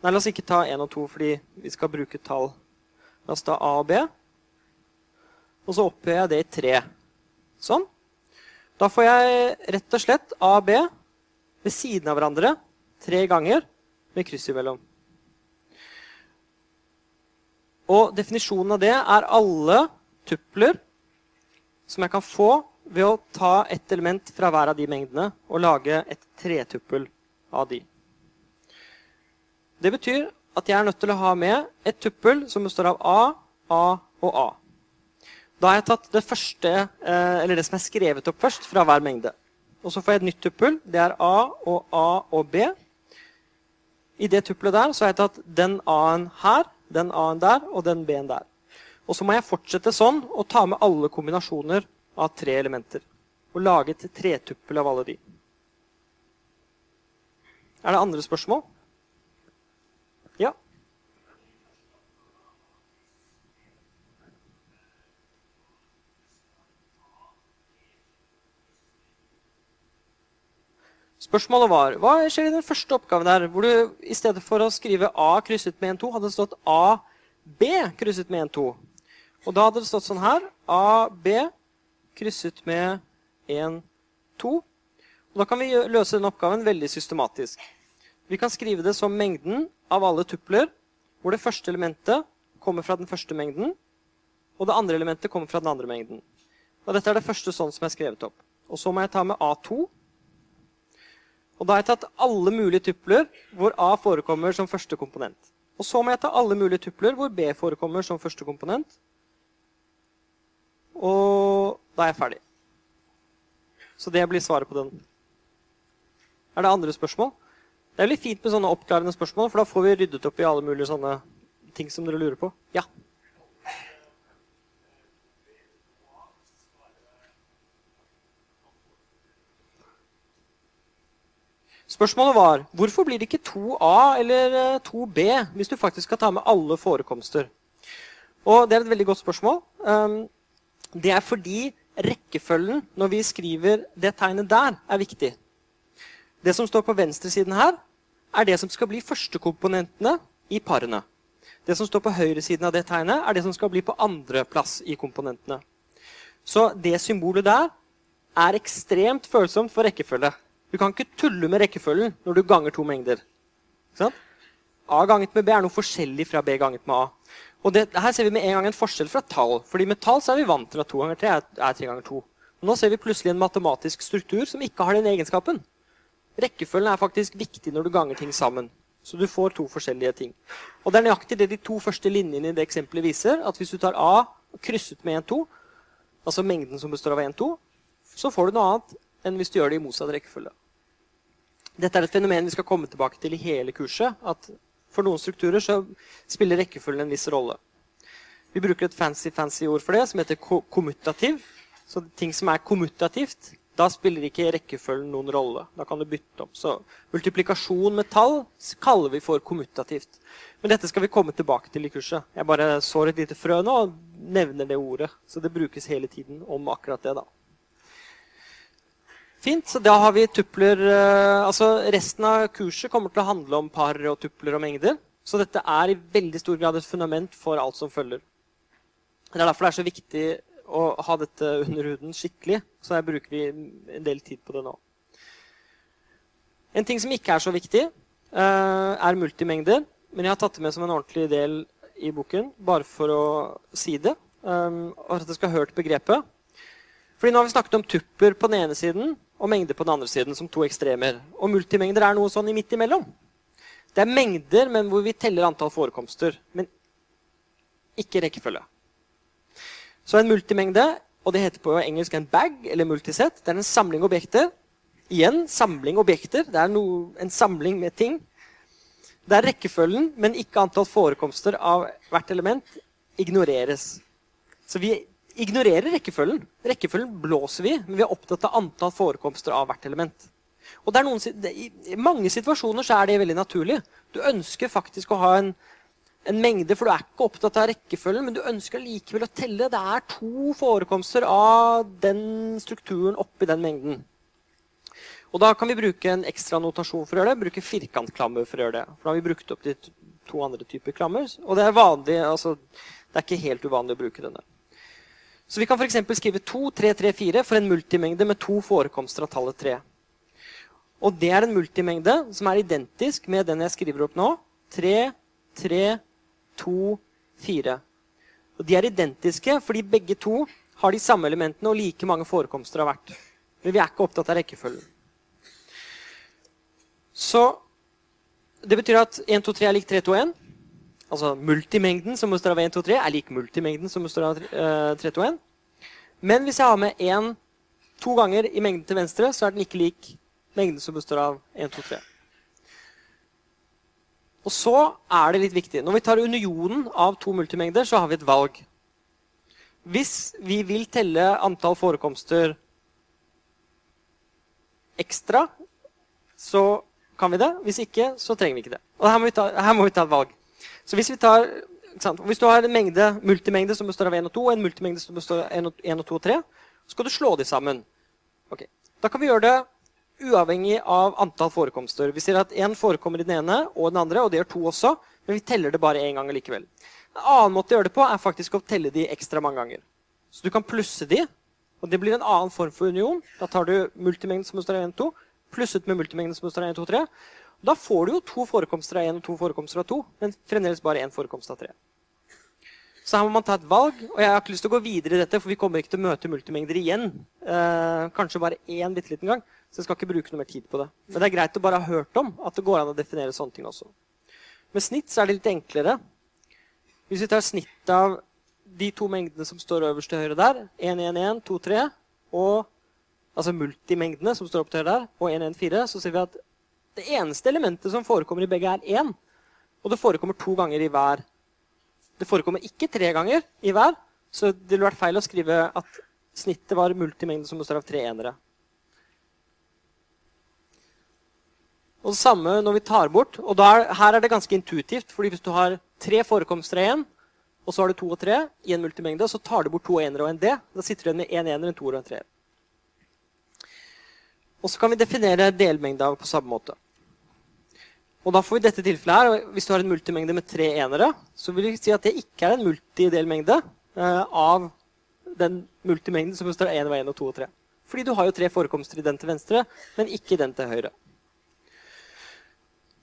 Nei, la oss ikke ta 1 og 2, fordi vi skal bruke tall. La oss ta A og B. Og så opphøyer jeg det i 3. Sånn. Da får jeg rett og slett A og B ved siden av hverandre tre ganger med kryss imellom. Og definisjonen av det er alle tupler som jeg kan få ved å ta ett element fra hver av de mengdene og lage et tretuppel av de. Det betyr at jeg er nødt til å ha med et tuppel som består av A, A og A. Da har jeg tatt det første, eh, eller det som er skrevet opp først, fra hver mengde. Og så får jeg et nytt tuppel. Det er A og A og B. I det tuppelet der så har jeg tatt den A-en her, den A-en der og den B-en der. Og så må jeg fortsette sånn og ta med alle kombinasjoner av tre elementer. Og lage et tretuppel av alle de. Er det andre spørsmål? Ja? Spørsmålet var hva skjer i den første oppgaven der, hvor du i stedet for å skrive A krysset med 1, 2, hadde stått A, B krysset med 1, 2. Og da hadde det stått sånn her A, B krysset med 1, 2. Og da kan vi løse den oppgaven veldig systematisk. Vi kan skrive det som mengden av alle tupler, hvor det første elementet kommer fra den første mengden, og det andre elementet kommer fra den andre mengden. Og dette er det første sånn som er skrevet opp. Og så må jeg ta med A2 og da har jeg tatt alle mulige tupler hvor A forekommer som første komponent. Og så må jeg ta alle mulige tupler hvor B forekommer som første komponent. Og da er jeg ferdig. Så det blir svaret på den. Er det andre spørsmål? Det er veldig fint med sånne oppklarende spørsmål, for da får vi ryddet opp i alle mulige sånne ting som dere lurer på. Ja? Spørsmålet var hvorfor blir det ikke 2A eller 2B eh, hvis du faktisk skal ta med alle forekomster? Og Det er et veldig godt spørsmål. Ehm, det er fordi rekkefølgen når vi skriver det tegnet der, er viktig. Det som står på venstresiden her, er det som skal bli førstekomponentene i parene. Det som står på høyresiden av det tegnet, er det som skal bli på andreplass i komponentene. Så det symbolet der er ekstremt følsomt for rekkefølge. Du kan ikke tulle med rekkefølgen når du ganger to mengder. A ganget med B er noe forskjellig fra B ganget med A. Og det, Her ser vi med en gang en forskjell fra tall. Fordi med tall så er vi vant til at to ganger tre er, tre ganger to. Nå ser vi plutselig en matematisk struktur som ikke har den egenskapen. Rekkefølgen er faktisk viktig når du ganger ting sammen. Så du får to forskjellige ting. Og det er nøyaktig det de to første linjene i det eksempelet viser. At hvis du tar A og krysset med 1, 2, altså mengden som består av 1, 2, så får du noe annet enn hvis du gjør det i motsatt rekkefølge. Dette er et fenomen vi skal komme tilbake til i hele kurset. at For noen strukturer så spiller rekkefølgen en viss rolle. Vi bruker et fancy, fancy ord for det, som heter kommutativ. Så ting som er kommutativt, da spiller ikke rekkefølgen noen rolle. Da kan du bytte om. Så multiplikasjon med tall kaller vi for kommutativt. Men dette skal vi komme tilbake til i kurset. Jeg bare sår et lite frø nå og nevner det ordet. Så det brukes hele tiden om akkurat det. da. Fint, så da har vi tupler eh, altså Resten av kurset kommer til å handle om par og tupler og mengder. Så dette er i veldig stor grad et fundament for alt som følger. Det er derfor det er så viktig å ha dette under huden skikkelig. Så her bruker vi en del tid på det nå. En ting som ikke er så viktig, eh, er multimengder. Men jeg har tatt det med som en ordentlig del i boken, bare for å si det. Eh, og at jeg skal ha hørt begrepet. Fordi nå har vi snakket om tupper på den ene siden og mengder på den andre siden som to ekstremer. Og multimengder er noe sånn i midt imellom. Det er mengder, men hvor vi teller antall forekomster. Men ikke rekkefølge. Så en multimengde, og det heter på engelsk en bag eller multisett, det er en samling objekter. Igjen samling objekter. Det er noe, en samling med ting. Det er rekkefølgen, men ikke antall forekomster av hvert element ignoreres. Så vi ignorerer rekkefølgen. Rekkefølgen blåser vi, men vi er opptatt av antall forekomster av hvert element. Og noen, I mange situasjoner så er det veldig naturlig. Du ønsker faktisk å ha en, en, mengde, for du er ikke opptatt av rekkefølgen, men du ønsker likevel å telle. Det er to forekomster av den strukturen oppi den mengden. Og Da kan vi bruke en ekstra notasjon for å gjøre det. Bruke firkantklammer for å gjøre det. For da har vi brukt opp de to andre typer klammer. Og det er vanlig, altså, det er ikke helt uvanlig å bruke denne. Så vi kan f.eks. skrive 2, 3, 3, 4 for en multimengde med to forekomster av tallet 3. Og det er en multimengde som er identisk med den jeg skriver opp nå. 3, 3, 2, 4. Og de er identiske fordi begge to har de samme elementene og like mange forekomster av hvert. Men vi er ikke opptatt av rekkefølgen. Så det betyr at 1, 2, 3 er lik 3, 2, 1. Altså multimengden som består av 1, 2, 3, er lik multimengden som består av 3, 2, 1. Men hvis jeg har med 1 to ganger i mengden til venstre, så er den ikke lik mengden som består av 1, 2, 3. Og så er det litt viktig. Når vi tar unionen av to multimengder, så har vi et valg. Hvis vi vil telle antall forekomster ekstra, så kan vi det. Hvis ikke, så trenger vi ikke det. Og her må vi ta, må vi ta et valg. Så hvis vi tar hvis du har en mengde, multimengde som består av 1 og 2, og en multimengde som består av 1 og, 1 og 2 og 3, så skal du slå de sammen. Okay. Da kan vi gjøre det uavhengig av antall forekomster. Vi ser at én forekommer i den ene og den andre, og det gjør to også, men vi teller det bare én gang likevel. En annen måte å gjøre det på er faktisk å telle de ekstra mange ganger. Så du kan plusse de, og det blir en annen form for union. Da tar du multimengden som består av 1 og 2, plusset med multimengden som består av 1, 2, 3. Da får du jo to forekomster av 1 og to forekomster av 2, men fremdeles bare én forekomst av 3. Så her må man ta et valg, og jeg har ikke lyst til å gå videre i dette, for vi kommer ikke til å møte multimengder igjen. Eh, kanskje bare én bitte liten gang, så jeg skal ikke bruke noe mer tid på det. Men det er greit å bare ha hørt om at det går an å definere sånne ting også. Med snitt så er det litt enklere. Hvis vi tar snitt av de to mengdene som står øverst til høyre der, 1, 1, 1, 2, 3, og altså multimengdene som står opp til høyre der, og 1, 1, 4, så ser vi at det eneste elementet som forekommer i begge, er 1. Og det forekommer to ganger i hver. Det forekommer ikke tre ganger i hver, så det ville vært feil å skrive at snittet var multimengde som består av tre enere. Og det samme når vi tar bort. og er, Her er det ganske intuitivt. fordi hvis du har tre forekomster av én, og så har du to og tre i en multimengde, så tar du bort to enere og en D. Da sitter du igjen med én ener, en toer og en treer. Og så kan vi definere delmengda på samme måte. Og da får vi dette tilfellet her, Hvis du har en multimengde med tre enere, så vil vi si at det ikke er en multidelmengde eh, av den multimengden som består av 1 og 1 og 2 og 3. Fordi du har jo tre forekomster i den til venstre, men ikke i den til høyre.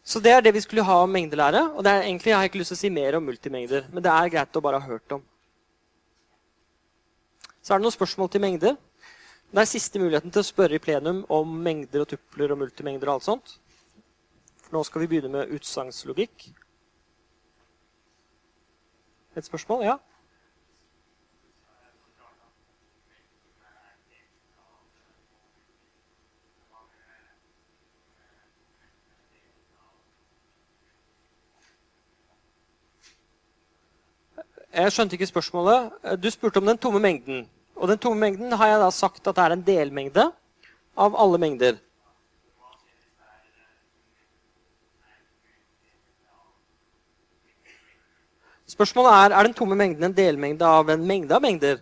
Så det er det vi skulle ha om mengdelære. Og det er egentlig, jeg har ikke lyst til å si mer om multimengder, men det er greit å bare ha hørt om. Så er det noen spørsmål til mengder. Det er siste muligheten til å spørre i plenum om mengder og tupler og multimengder og alt sånt. For nå skal vi begynne med utsagnslogikk. Et spørsmål? Ja? Jeg skjønte ikke spørsmålet. Du spurte om den tomme mengden. Og den tomme mengden har jeg da sagt at det er en delmengde av alle mengder. Spørsmålet er er den tomme mengden en delmengde av en mengde av mengder.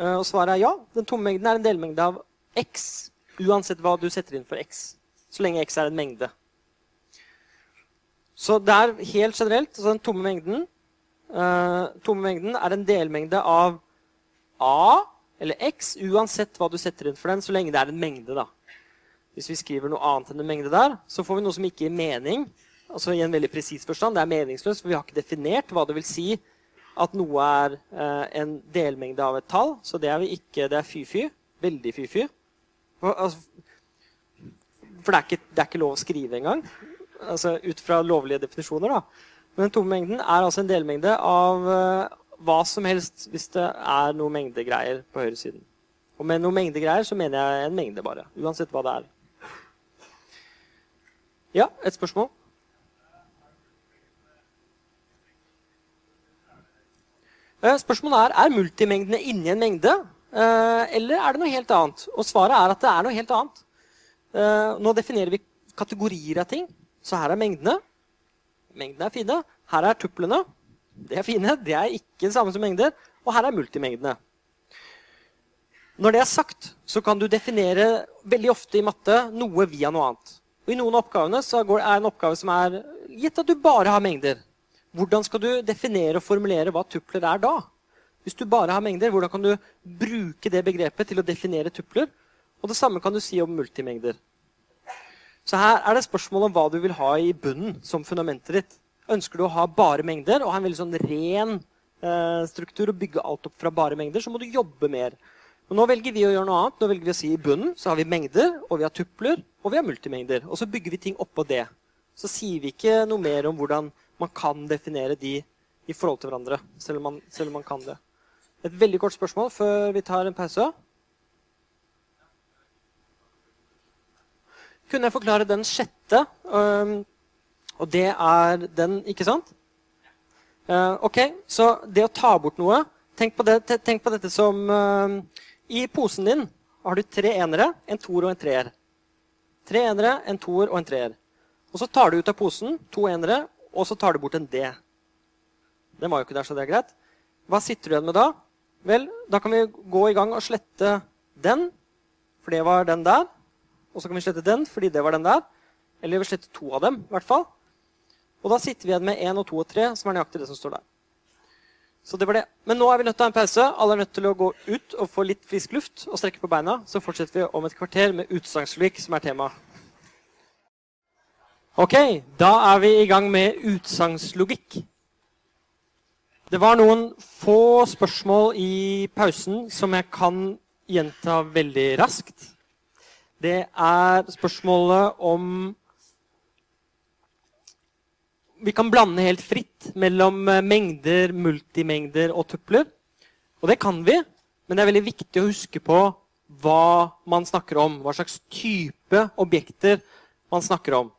Eh, og svaret er ja. Den tomme mengden er en delmengde av x, uansett hva du setter inn for x. Så lenge x er en mengde. Så det er helt generelt altså den tomme mengden uh, tomme mengden er en delmengde av A eller X, uansett hva du setter inn for den, så lenge det er en mengde. da. Hvis vi skriver noe annet enn en mengde der, så får vi noe som ikke gir mening. altså i en veldig presis forstand. Det er meningsløst, for vi har ikke definert hva det vil si at noe er uh, en delmengde av et tall. Så det er vi ikke. Det er fy-fy. Veldig fy-fy. Altså, for det er, ikke, det er ikke lov å skrive engang. Altså, ut fra lovlige definisjoner. da. Men den tomme mengden er altså en delmengde av uh, hva som helst hvis det er noe mengdegreier på høyresiden. Og med noe mengdegreier så mener jeg en mengde, bare. Uansett hva det er. Ja, et spørsmål? Uh, spørsmålet er er multimengdene inni en mengde, uh, eller er det noe helt annet? Og svaret er at det er noe helt annet. nå definerer vi kategorier av ting. Så her er mengdene. Mengdene er fine. Her er tuplene. Det er fine. Det er ikke det samme som mengder. Og her er multimengdene. Når det er sagt, så kan du definere veldig ofte i matte noe via noe annet. Og I noen av oppgavene er det en oppgave som er gitt at du bare har mengder. Hvordan skal du definere og formulere hva tupler er da? Hvis du bare har mengder, hvordan kan du bruke det begrepet til å definere tupler? Og det samme kan du si om multimengder. Så her er det spørsmål om hva du vil ha i bunnen som fundamentet ditt. Ønsker du å ha bare mengder og ha en veldig sånn ren eh, struktur og bygge alt opp fra bare mengder, så må du jobbe mer. Men nå velger vi å gjøre noe annet. Nå velger vi å si I bunnen så har vi mengder, og vi har tupler, og vi har multimengder. Og så bygger vi ting oppå det. Så sier vi ikke noe mer om hvordan man kan definere de i forhold til hverandre. Selv om man, selv om man kan det. Et veldig kort spørsmål før vi tar en pause. Kunne jeg forklare den sjette. Og det er den, ikke sant? Uh, ok, Så det å ta bort noe Tenk på, det, tenk på dette som I posen din har du tre enere, en toer og en treer. Tre enere, en toer og en treer. Og så tar du ut av posen to enere, og så tar du bort en D. Den var jo ikke der, så det er greit. Hva sitter du igjen med da? Vel, da kan vi gå i gang og slette den, for det var den der. Og så kan vi slette den, fordi det var den der. Eller vi sletter to av dem, i hvert fall. Og da sitter vi igjen med 1 og 2 og 3, som er nøyaktig det som står der. Så det var det. Men nå er vi nødt til å ha en pause. Alle er nødt til å gå ut og få litt frisk luft og strekke på beina. Så fortsetter vi om et kvarter med utsagnslogikk, som er tema. Ok, da er vi i gang med utsagnslogikk. Det var noen få spørsmål i pausen som jeg kan gjenta veldig raskt. Det er spørsmålet om Vi kan blande helt fritt mellom eh, mengder, multimengder og tupler. Og det kan vi, men det er veldig viktig å huske på hva man snakker om. Hva slags type objekter man snakker om.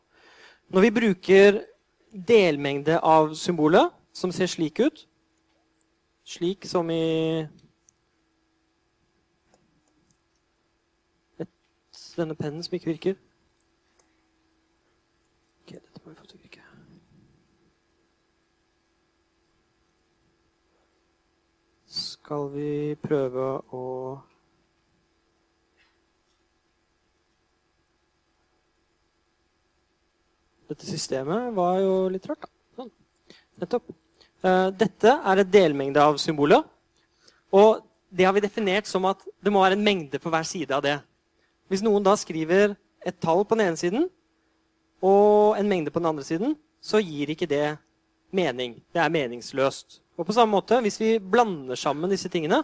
Når vi bruker delmengde av symbolet, som ser slik ut Slik som i denne pennen som ikke virker. Ok, dette må vi få til å virke. Skal vi prøve å Dette systemet var jo litt rart, da. Sånn. Nettopp. Uh, dette er et delmengde av symbolet. Og det har vi definert som at det må være en mengde på hver side av det. Hvis noen da skriver et tall på den ene siden og en mengde på den andre siden, så gir ikke det mening. Det er meningsløst. Og på samme måte, Hvis vi blander sammen disse tingene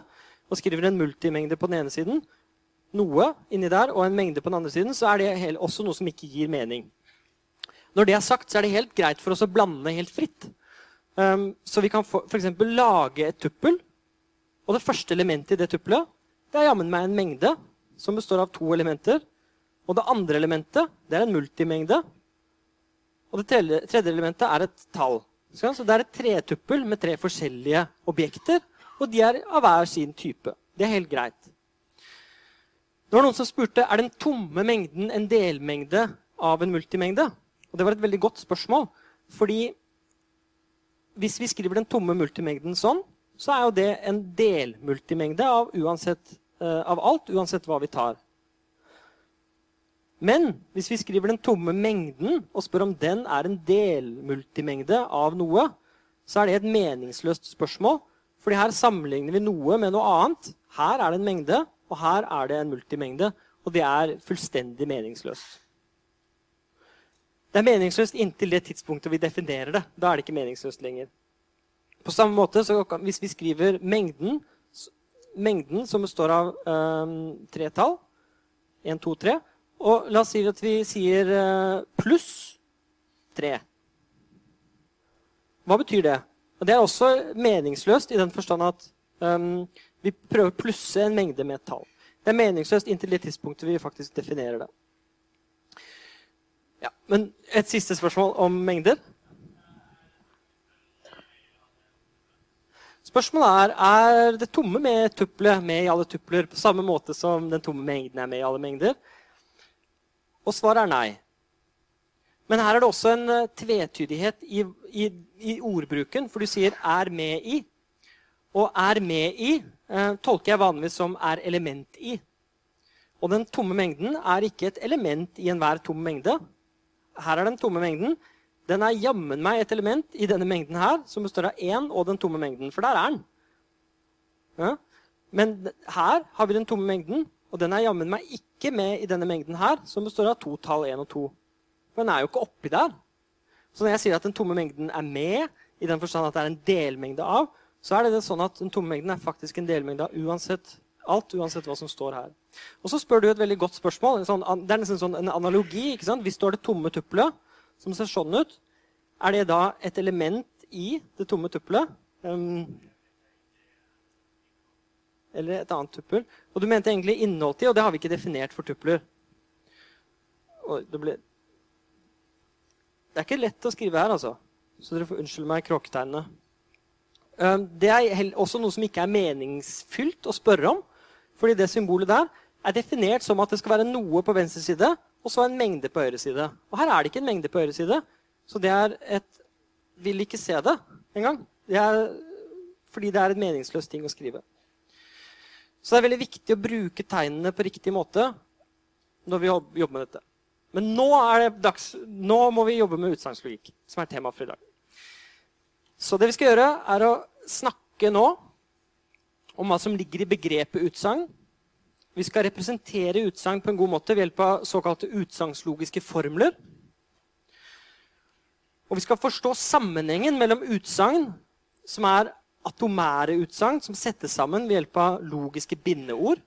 og skriver en multimengde på den ene siden, noe inni der og en mengde på den andre siden, så er det også noe som ikke gir mening. Når det er sagt, så er det helt greit for oss å blande helt fritt. Um, så vi kan f.eks. lage et tuppel. Og det første elementet i det tuppelet det er jammen meg en mengde som består av to elementer. Og det andre elementet det er en multimengde. Og det tredje elementet er et tall. Så det er et tretuppel med tre forskjellige objekter. Og de er av hver sin type. Det er helt greit. Det var noen som spurte er den tomme mengden en delmengde av en multimengde. Og Det var et veldig godt spørsmål. Fordi hvis vi skriver den tomme multimengden sånn, så er jo det en delmultimengde av uansett av alt, uansett hva vi tar. Men hvis vi skriver den tomme mengden og spør om den er en delmultimengde av noe, så er det et meningsløst spørsmål. fordi her sammenligner vi noe med noe annet. Her er det en mengde, og her er det en multimengde. Og det er fullstendig meningsløst. Det er meningsløst inntil det tidspunktet vi definerer det. Da er det ikke meningsløst lenger. På samme måte, Hvis vi skriver mengden mengden som består av eh, tre tall. 1, 2, 3. Og la oss si at vi sier eh, pluss 3. Hva betyr det? Og det er også meningsløst i den forstand at um, vi prøver å plusse en mengde med et tall. Det er meningsløst inntil det tidspunktet vi faktisk definerer det. Ja, men et siste spørsmål om mengder. Spørsmålet er er det tomme med tuppelet med i alle tupler på samme måte som den tomme mengden er med i alle mengder. Og svaret er nei. Men her er det også en uh, tvetydighet i, i, i, ordbruken, for du sier 'er med i'. Og 'er med i' eh, tolker jeg vanligvis som 'er element i'. Og den tomme mengden er ikke et element i enhver tom mengde. Her er den tomme mengden. Den er jammen meg et element i denne mengden her, som består av én og den tomme mengden. For der er den. Ja? Men her har vi den tomme mengden, og den er jammen meg ikke med i denne mengden her, som består av to tall én og to. For den er jo ikke oppi der. Så når jeg sier at den tomme mengden er med, i den forstand at det er en delmengde av, så er det sånn at den tomme mengden er faktisk en delmengde av uansett alt, uansett hva som står her. Og så spør du et veldig godt spørsmål. Sånn, det er nesten sånn en analogi. ikke sant? Hvis står det tomme tuppelet, som ser sånn ut, er det da et element i det tomme tuppelet? Um, eller et annet tuppel. Og du mente egentlig innhold til, og det har vi ikke definert for tupler. Det, ble... det, er ikke lett å skrive her, altså. Så dere får unnskylde meg kråketegnene. Um, det er også noe som ikke er meningsfylt å spørre om. Fordi det symbolet der er definert som at det skal være noe på venstre side og så en mengde på høyre side. Og her er det ikke en mengde på høyre side, så det er et Vil ikke se det engang. Det er fordi det er en meningsløs ting å skrive. Så det er veldig viktig å bruke tegnene på riktig måte når vi jobber med dette. Men nå, dags, nå må vi jobbe med utsagnslogikk, som er tema for i dag. Så det vi skal gjøre, er å snakke nå om hva som ligger i begrepet utsagn. Vi skal representere utsagn på en god måte ved hjelp av såkalte utsagnslogiske formler. Og vi skal forstå sammenhengen mellom utsagn, som er atomære utsagn, som settes sammen ved hjelp av logiske bindeord,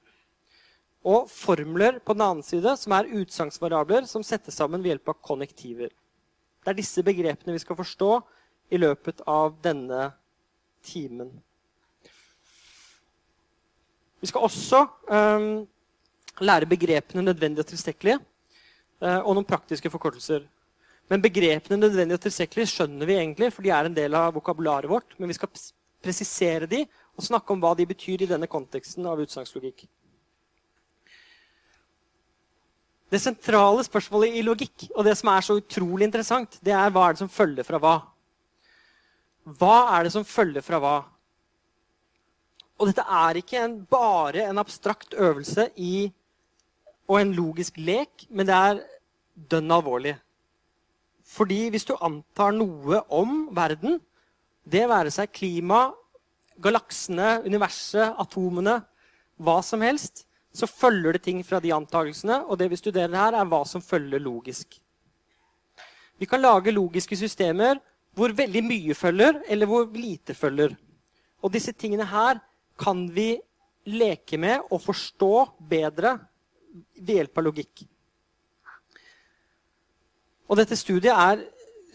og formler på den annen side, som er utsagnsvariabler som settes sammen ved hjelp av konnektiver. Det er disse begrepene vi skal forstå i løpet av denne timen. Vi skal også um, lære begrepene nødvendig og tilstrekkelig, uh, og noen praktiske forkortelser. Men begrepene nødvendig og tilstrekkelig skjønner vi egentlig, for de er en del av vokabularet vårt. Men vi skal presisere de og snakke om hva de betyr i denne konteksten av utsagslogikk. Det sentrale spørsmålet i logikk, og det som er så utrolig interessant, det er hva er det som følger fra hva. Hva er det som følger fra hva? Og dette er ikke en, bare en abstrakt øvelse i, og en logisk lek, men det er dønn alvorlig. Fordi hvis du antar noe om verden, det være seg klima, galaksene, universet, atomene, hva som helst, så følger det ting fra de antakelsene, og det vi studerer her, er hva som følger logisk. Vi kan lage logiske systemer hvor veldig mye følger, eller hvor lite følger. Og disse tingene her kan vi leke med og forstå bedre ved hjelp av logikk. Og dette studiet er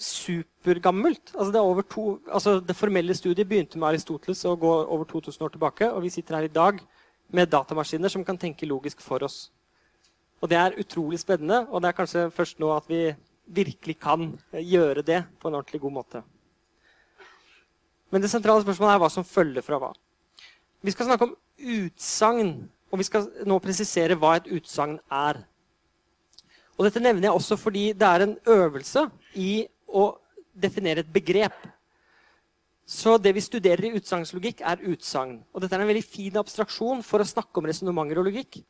supergammelt. Altså det, to, altså det, formelle studiet begynte med Aristoteles og går over 2000 år tilbake. Og vi sitter her i dag med datamaskiner som kan tenke logisk for oss. Og det er utrolig spennende, og det er kanskje først nå at vi virkelig kan gjøre det på en ordentlig god måte. Men det sentrale spørsmålet er hva som følger fra hva. Vi skal snakke om utsagn, og vi skal nå presisere hva et utsagn er. Og Dette nevner jeg også fordi det er en øvelse i å definere et begrep. Så det vi studerer i utsagnslogikk, er utsagn. Og dette er en veldig fin abstraksjon for å snakke om resonnementer og logikk.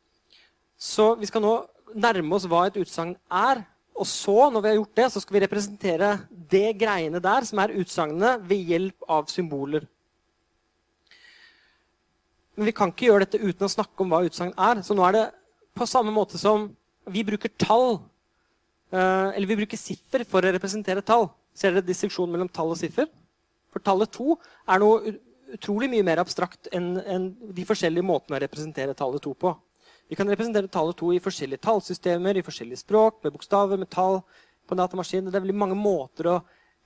Så vi skal nå nærme oss hva et utsagn er. Og så, når vi har gjort det, så skal vi representere det greiene der som er utsagnene, ved hjelp av symboler. Men vi kan ikke gjøre dette uten å snakke om hva utsagn er. Så nå er det på samme måte som vi bruker tall, eh, eller vi bruker siffer for å representere tall. Ser dere distinksjonen mellom tall og siffer? For tallet to er noe utrolig mye mer abstrakt enn, de forskjellige måtene å representere tallet to på. Vi kan representere tallet to i forskjellige tallsystemer, i forskjellige språk, med bokstaver, med tall på datamaskin. Det er veldig mange måter å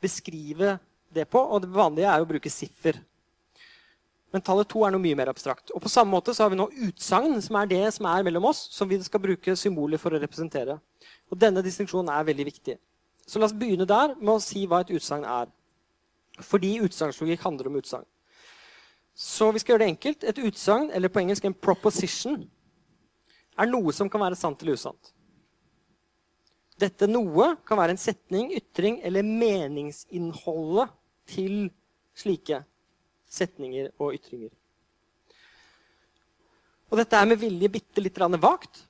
beskrive det på, og det vanlige er å bruke siffer. Men tallet to er noe mye mer abstrakt. Og på samme måte så har vi nå utsagn, som er det som er mellom oss, som vi skal bruke symboler for å representere. Og denne distinksjonen er veldig viktig. Så la oss begynne der med å si hva et utsagn er. Fordi utsagnslogikk handler om utsagn. Så vi skal gjøre det enkelt. Et utsagn, eller på engelsk en proposition, er noe som kan være sant eller usant. Dette noe kan være en setning, ytring eller meningsinnholdet til slike setninger og ytringer. Og dette er med vilje bitte litt vagt.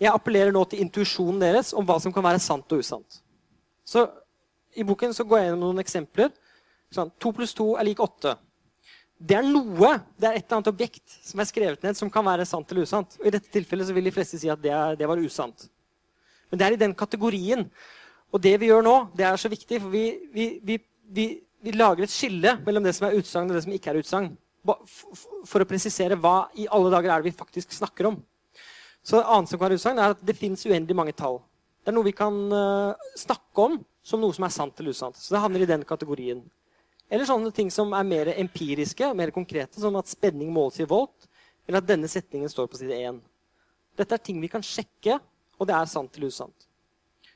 Jeg appellerer nå til intuisjonen deres om hva som kan være sant og usant. Så I boken så går jeg gjennom noen eksempler. Sånn, 2 pluss 2 er lik 8. Det er noe, det er et eller annet objekt som er skrevet ned som kan være sant eller usant. Og I dette tilfellet så vil de fleste si at det, er, det var usant. Men det er i den kategorien. Og det vi gjør nå, det er så viktig, for vi, vi, vi, vi vi lager et skille mellom det som er utsagn og det som ikke er utsagn. For å presisere hva i alle dager er det vi faktisk snakker om. Så det annet som kan være utsagn, er at det fins uendelig mange tall. Det er noe vi kan uh, snakke om som noe som er sant eller usant. Så det havner i den kategorien. Eller sånne ting som er mer empiriske, mer konkrete, som at spenning måles i volt, eller at denne setningen står på side 1. Dette er ting vi kan sjekke, og det er sant eller usant.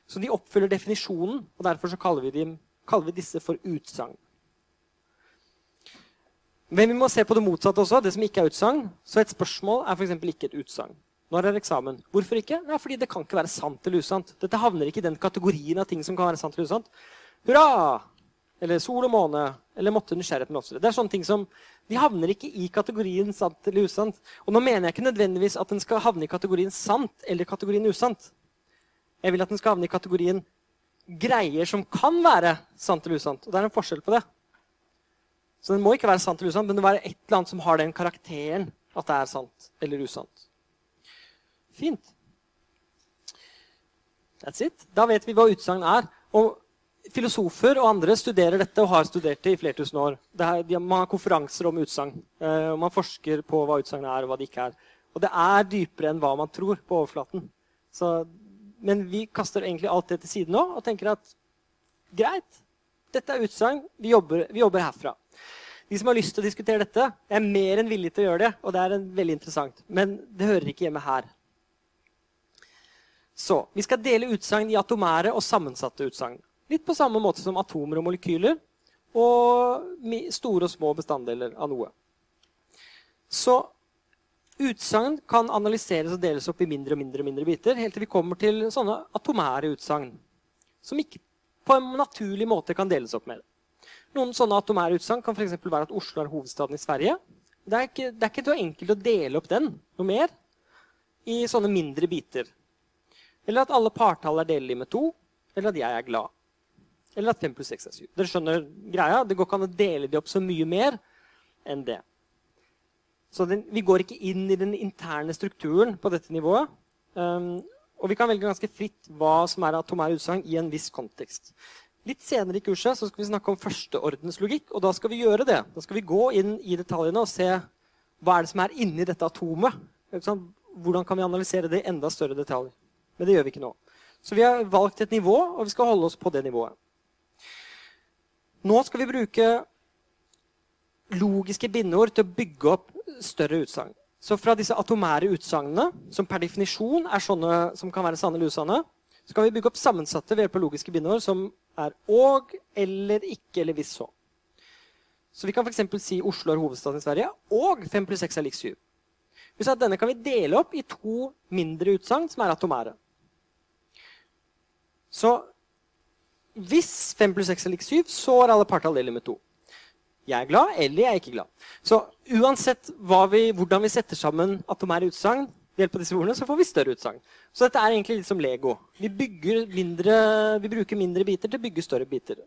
Så de oppfyller definisjonen, og derfor kaller vi dem kaller vi disse for utsagn. Men vi må se på det motsatte også, det som ikke er utsagn. Så et spørsmål er f.eks. ikke et utsagn. Når er eksamen? Hvorfor ikke? Nei, fordi det kan ikke være sant eller usant. Dette havner ikke i den kategorien av ting som kan være sant eller usant. Hurra! Eller sol og måne. Eller måtte nysgjerrigheten blomstre. Det er sånne ting som de havner ikke i kategorien sant eller usant. Og nå mener jeg ikke nødvendigvis at den skal havne i kategorien sant eller kategorien usant. Jeg vil at den skal havne i kategorien greier som kan være sant eller usant. Og det er en forskjell på det. Så den må ikke være sant eller usant, men det må være et eller annet som har den karakteren at det er sant eller usant. Fint. That's it. Da vet vi hva utsagn er. Og filosofer og andre studerer dette og har studert det i flere tusen år. Er, man har konferanser om utsagn. Uh, man forsker på hva utsagn er, og hva det ikke er. Og det er dypere enn hva man tror på overflaten. Så, men vi kaster egentlig alt det til side nå og tenker at greit, dette er utsagn. Vi vi jobber herfra. De som har lyst til å diskutere dette, er mer enn villige til å gjøre det. Og det er veldig interessant. Men det hører ikke hjemme her. Så vi skal dele utsagn i atomære og sammensatte utsagn. Litt på samme måte som atomer og molekyler og store og små bestanddeler av noe. Så utsagn kan analyseres og deles opp i mindre og mindre, mindre biter, helt til vi kommer til sånne atomære utsagn som ikke på en naturlig måte kan deles opp med. Noen sånne atomære utsagn kan f.eks. være at Oslo er hovedstaden i Sverige. Det er, ikke, det er ikke så enkelt å dele opp den noe mer i sånne mindre biter. Eller at alle partall er delelig med to. Eller at jeg er glad. Eller at 5 pluss 6 er 7. Dere skjønner greia? Det går ikke an å dele de opp så mye mer enn det. Så den, vi går ikke inn i den interne strukturen på dette nivået. Um, og vi kan velge ganske fritt hva som er atomære utsagn i en viss kontekst. Litt senere i kurset så skal vi snakke om førsteordens logikk, og da skal vi gjøre det. Da skal vi gå inn i detaljene og se hva er det som er inni dette atomet. Hvordan kan vi analysere det i enda større detaljer? Men det gjør vi ikke nå. Så vi har valgt et nivå, og vi skal holde oss på det nivået. Nå skal vi bruke logiske bindeord til å bygge opp større utsagn. Så fra disse atomære utsagnene, som per definisjon er sånne som kan være sanne eller usanne, så kan vi bygge opp sammensatte ved hjelp av logiske bindeord som er og, eller, ikke eller hvis så. Så vi kan f.eks. si Oslo er hovedstaden i Sverige, og 5 pluss 6 er lik 7. Vi sa at Denne kan vi dele opp i to mindre utsagn som er atomære. Så hvis 5 pluss 6 er lik 7, så er alle partall deler med 2. Jeg er glad, eller jeg er ikke glad. Så uansett vi, hvordan vi setter sammen atomære utsagn, ved hjelp av disse ordene, så får vi større utsagn. Så dette er egentlig litt som Lego. Vi, mindre, vi bruker mindre biter til å bygge større biter.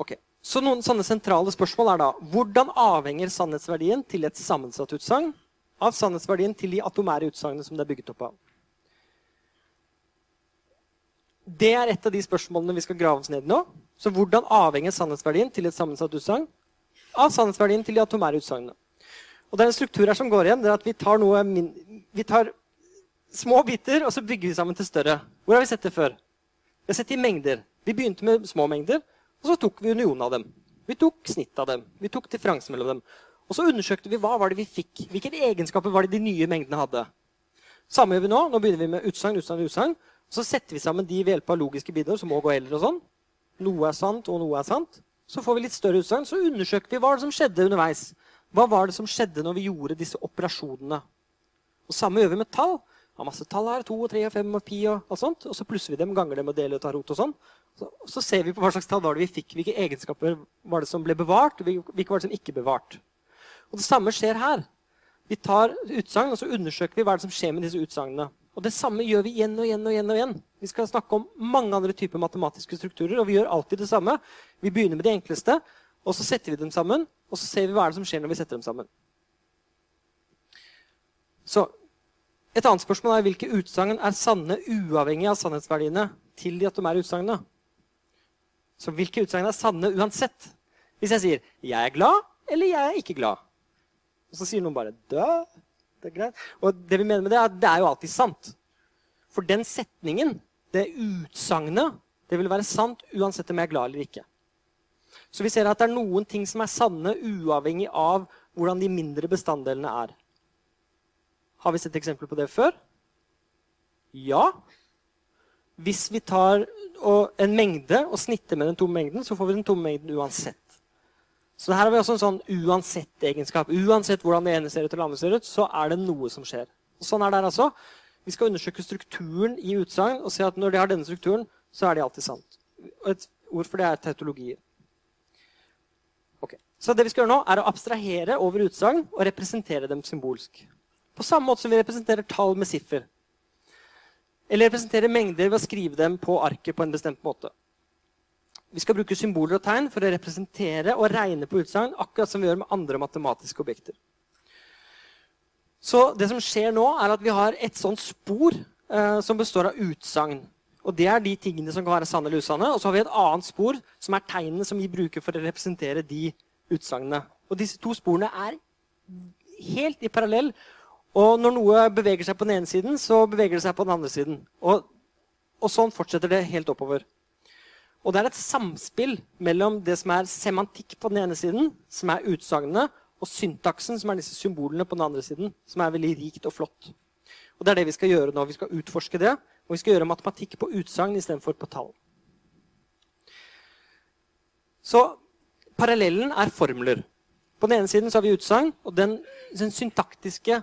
Ok, Så noen sånne sentrale spørsmål er da hvordan avhenger sannhetsverdien til et sammensatt utsagn av sannhetsverdien til de atomære utsagnene som det er bygget opp av? Det er et av de spørsmålene vi skal grave oss ned i nå. Så hvordan avhenger sannhetsverdien til et sammensatt utsagn av sannhetsverdien til de atomære utsagnene? Og det er en struktur her som går igjen. det er at Vi tar, noe, vi tar små biter og så bygger vi sammen til større. Hvor har vi sett det før? Vi har sett det i mengder. Vi begynte med små mengder, og så tok vi unionen av dem. Vi tok snitt av dem. Vi tok differansen mellom dem. Og så undersøkte vi hva var det vi fikk. Hvilke egenskaper var det de nye mengdene hadde. Samme gjør vi nå. Nå begynner vi med utsagn, utsagn, utsagn. Så setter vi sammen de ved hjelp av logiske bidrag som og eller og sånn. Noe er sant, og noe er sant. Så får vi litt større utsagn. Så undersøker vi hva det som skjedde underveis. Hva var det som skjedde når vi gjorde disse operasjonene? Og Samme gjør vi med tall. Har masse tall her, 2 og 3 og 5 og pi og alt sånt. Og så plusser vi dem, ganger dem og deler og tar rot og sånn. Så, så, ser vi på hva slags tall var det vi fikk. Hvilke egenskaper var det som ble bevart, hvilke var det som ikke bevart. Og Det samme skjer her. Vi tar utsagn, og så undersøker vi hva det som skjer med disse utsagnene. Og Det samme gjør vi igjen og igjen og igjen. og igjen. Vi skal snakke om mange andre typer matematiske strukturer, og vi gjør alltid det samme. Vi begynner med de enkleste, og så setter vi dem sammen, og så ser vi hva er det som skjer når vi setter dem sammen. Så Et annet spørsmål er hvilke utsagn er sanne uavhengig av sannhetsverdiene til de atomære utsagnene. Så hvilke utsagn er sanne uansett? Hvis jeg sier 'jeg er glad' eller 'jeg er ikke glad', og så sier noen bare 'dø', det er greit. Og det vi mener med det, er at det er jo alltid sant. For den setningen, det utsagnet, det vil være sant uansett om jeg er glad eller ikke. Så vi ser at det er noen ting som er sanne uavhengig av hvordan de mindre bestanddelene er. Har vi sett eksempler på det før? Ja. Hvis vi tar en mengde og snitter med den tomme mengden, så får vi den tomme mengden uansett. Så her har vi også en sånn uansett-egenskap. Uansett hvordan det ene ser ut, eller andre ser ut, så er det noe som skjer. Og sånn er det her altså. Vi skal undersøke strukturen i utsagn og se at når de har denne strukturen, så er de alltid sant. Et ord for det er tautologier. Okay. Så det vi skal gjøre nå, er å abstrahere over utsagn og representere dem symbolsk. På samme måte som vi representerer tall med siffer. Eller representerer mengder ved å skrive dem på arket på en bestemt måte. Vi skal bruke symboler og tegn for å representere og regne på utsagn, akkurat som vi gjør med andre matematiske objekter. Så det som skjer nå, er at vi har et sånt spor eh, som består av utsagn. Og Det er de tingene som kan være sanne eller usanne. Og så har vi et annet spor, som er tegnene som vi bruker for å representere de utsagnene. Og disse to sporene er helt i parallell. Og når noe beveger seg på den ene siden, så beveger det seg på den andre siden. Og, og sånn fortsetter det helt oppover. Og det er et samspill mellom det som er semantikk på den ene siden, som er utsagnene, og syntaksen, som er disse symbolene på den andre siden, som er veldig rikt og flott. Og Det er det vi skal gjøre nå. Vi skal utforske det, og vi skal gjøre matematikk på utsagn istedenfor på tall. Så parallellen er formler. På den ene siden så har vi utsagn, og den, den syntaktiske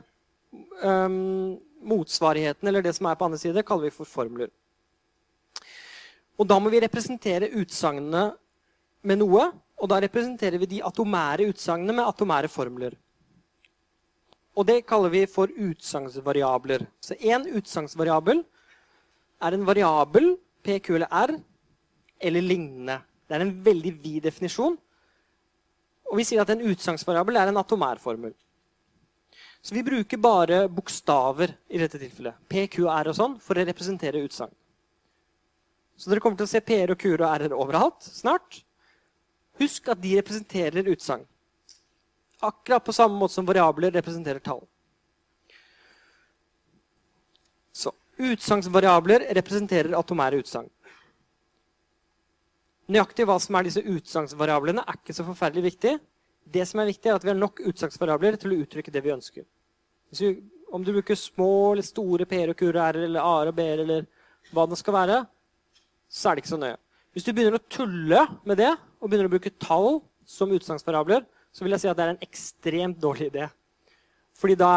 um, motsvarigheten, eller det som er på andre side, kaller vi for formler. Og da må vi representere utsagnene med noe. Og da representerer vi de atomære utsagnene med atomære formler. Og det kaller vi for utsagnsvariabler. Så én utsagnsvariabel er en variabel, PQ eller R, eller lignende. Det er en veldig vid definisjon. Og vi sier at en utsagnsvariabel er en atomær formel. Så vi bruker bare bokstaver i dette tilfellet. P, Q, R og sånn for å representere utsagn. Så dere kommer til å se P-er og Q-er og R-er overalt snart. Husk at de representerer utsagn. Akkurat på samme måte som variabler representerer tall. Så utsagnsvariabler representerer atomære utsagn. Nøyaktig hva som er disse utsagnsvariablene, er ikke så forferdelig viktig. Det som er viktig, er at vi har nok utsagnsvariabler til å uttrykke det vi ønsker. Vi, om du bruker små eller store P-er og Q-er, eller A-er og B-er, eller hva det skal være, så er det ikke så nøye. Hvis du begynner å tulle med det, og begynner å bruke tall som utsagnsparabler, så vil jeg si at det er en ekstremt dårlig idé. Fordi da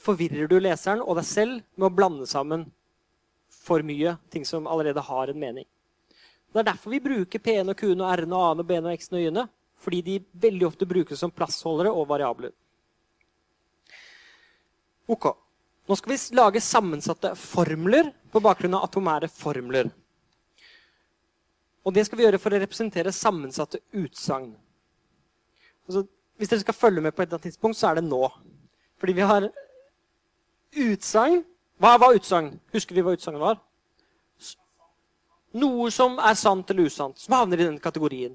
forvirrer du leseren og deg selv med å blande sammen for mye ting som allerede har en mening. Det er derfor vi bruker P-en og Q-en og R-en og A-en og B-en og X-en og Y-ene. Fordi de veldig ofte brukes som plassholdere og variabler. Ok. Nå skal vi lage sammensatte formler på bakgrunn av atomære formler. Og det skal vi gjøre for å representere sammensatte utsagn. Altså, hvis dere skal følge med på et eller annet tidspunkt, så er det nå. Fordi vi har utsagn. Hva var utsagn? Husker vi hva utsagnet var? Noe som er sant eller usant, som havner i den kategorien.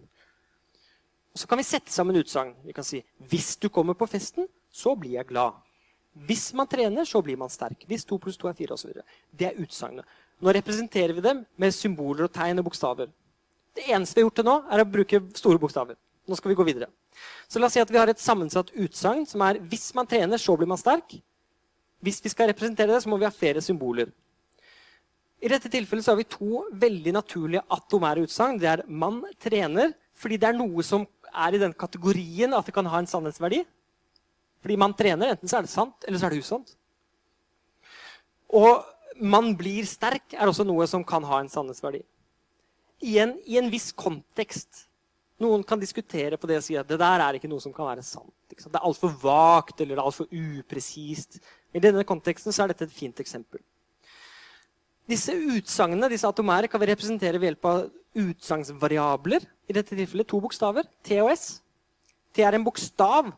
Og så kan vi sette sammen utsagn. Vi kan si 'Hvis du kommer på festen, så blir jeg glad'. Hvis man trener, så blir man sterk. Hvis to pluss to er fire osv. Det er utsagnet. Nå representerer vi dem med symboler og tegn og bokstaver. Det eneste vi har gjort til nå, er å bruke store bokstaver. Nå skal vi gå videre. Så la oss si at vi har et sammensatt utsagn som er hvis man trener, så blir man sterk. Hvis vi skal representere det, så må vi ha flere symboler. I dette tilfellet så har vi to veldig naturlige atomære utsagn. Det er 'man trener', fordi det er noe som er i den kategorien at det kan ha en sannhetsverdi. Fordi man trener, enten så er det sant, eller så er det usant. Og 'man blir sterk' er også noe som kan ha en sannhetsverdi i en, i en, viss kontekst. Noen kan diskutere på det og si at det der er ikke noe som kan være sant. Det er altfor vagt eller er altfor upresist. I denne konteksten er dette et fint eksempel. Disse utsagnene disse atomære, kan vi representere ved hjelp av utsagnsvariabler. I dette tilfellet to bokstaver. T og S. T er en bokstav,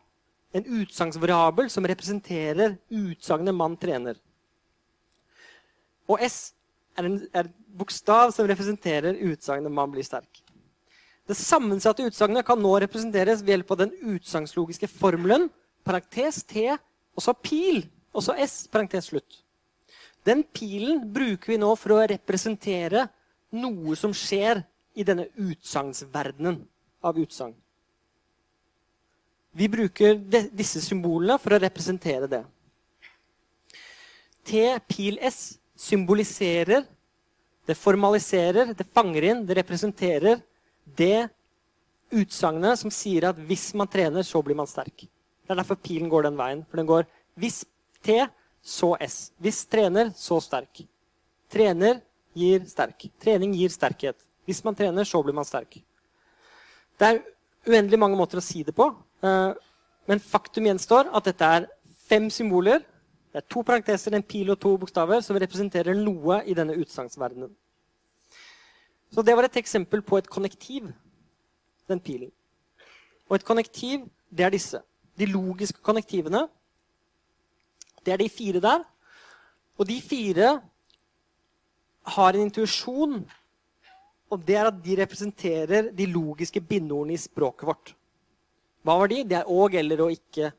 en utsagnsvariabel, som representerer utsagnet man trener. Og S er en, er bokstav som representerer utsagnet 'man blir sterk'. Det sammensatte utsagnet kan nå representeres ved hjelp av den utsagnslogiske formelen parentes T, og så pil, og så S, parentes slutt. Den pilen bruker vi nå for å representere noe som skjer i denne utsagnsverdenen av utsagn. Vi bruker de, disse symbolene for å representere det. T, pil, S symboliserer, det formaliserer, det fanger inn, det representerer det utsagnet som sier at hvis man trener, så blir man sterk. Det er derfor pilen går den veien. For den går hvis T, så S. Hvis trener, så sterk. Trener gir sterk. Trening gir sterkhet. Hvis man trener, så blir man sterk. Det er uendelig mange måter å si det på. Eh, men faktum gjenstår at dette er fem symboler. Det er to parenteser, en pil og to bokstaver som representerer noe i denne utsagnsverdenen. Så det var et eksempel på et konnektiv, den pilen. Og et konnektiv, det er disse. De logiske konnektivene. Det er de fire der. Og de fire har en intuisjon, og det er at de representerer de logiske bindeordene i språket vårt. Hva var de? Det er og, eller og ikke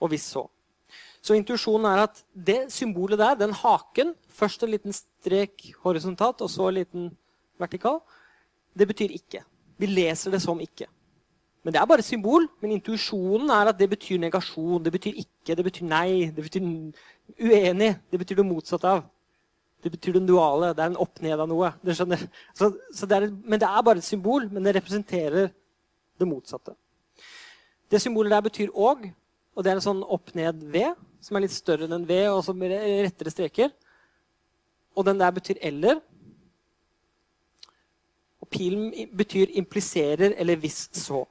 og hvis så. Så intuisjonen er at det symbolet der, den haken, først en liten strek horisontalt og så en liten vertikal, det betyr ikke. Vi leser det som ikke. Men det er bare et symbol. Men intuisjonen er at det betyr negasjon. Det betyr ikke, det betyr nei, det betyr uenig. Det betyr det motsatte av. Det betyr det duale. Det er en opp-ned av noe. Så, så det er, men det er bare et symbol, men det representerer det motsatte. Det symbolet der betyr òg, og det er en sånn opp-ned-V, som er litt større enn en V, og som rettere streker. Og den der betyr eller. Og pilen betyr impliserer eller hvis så.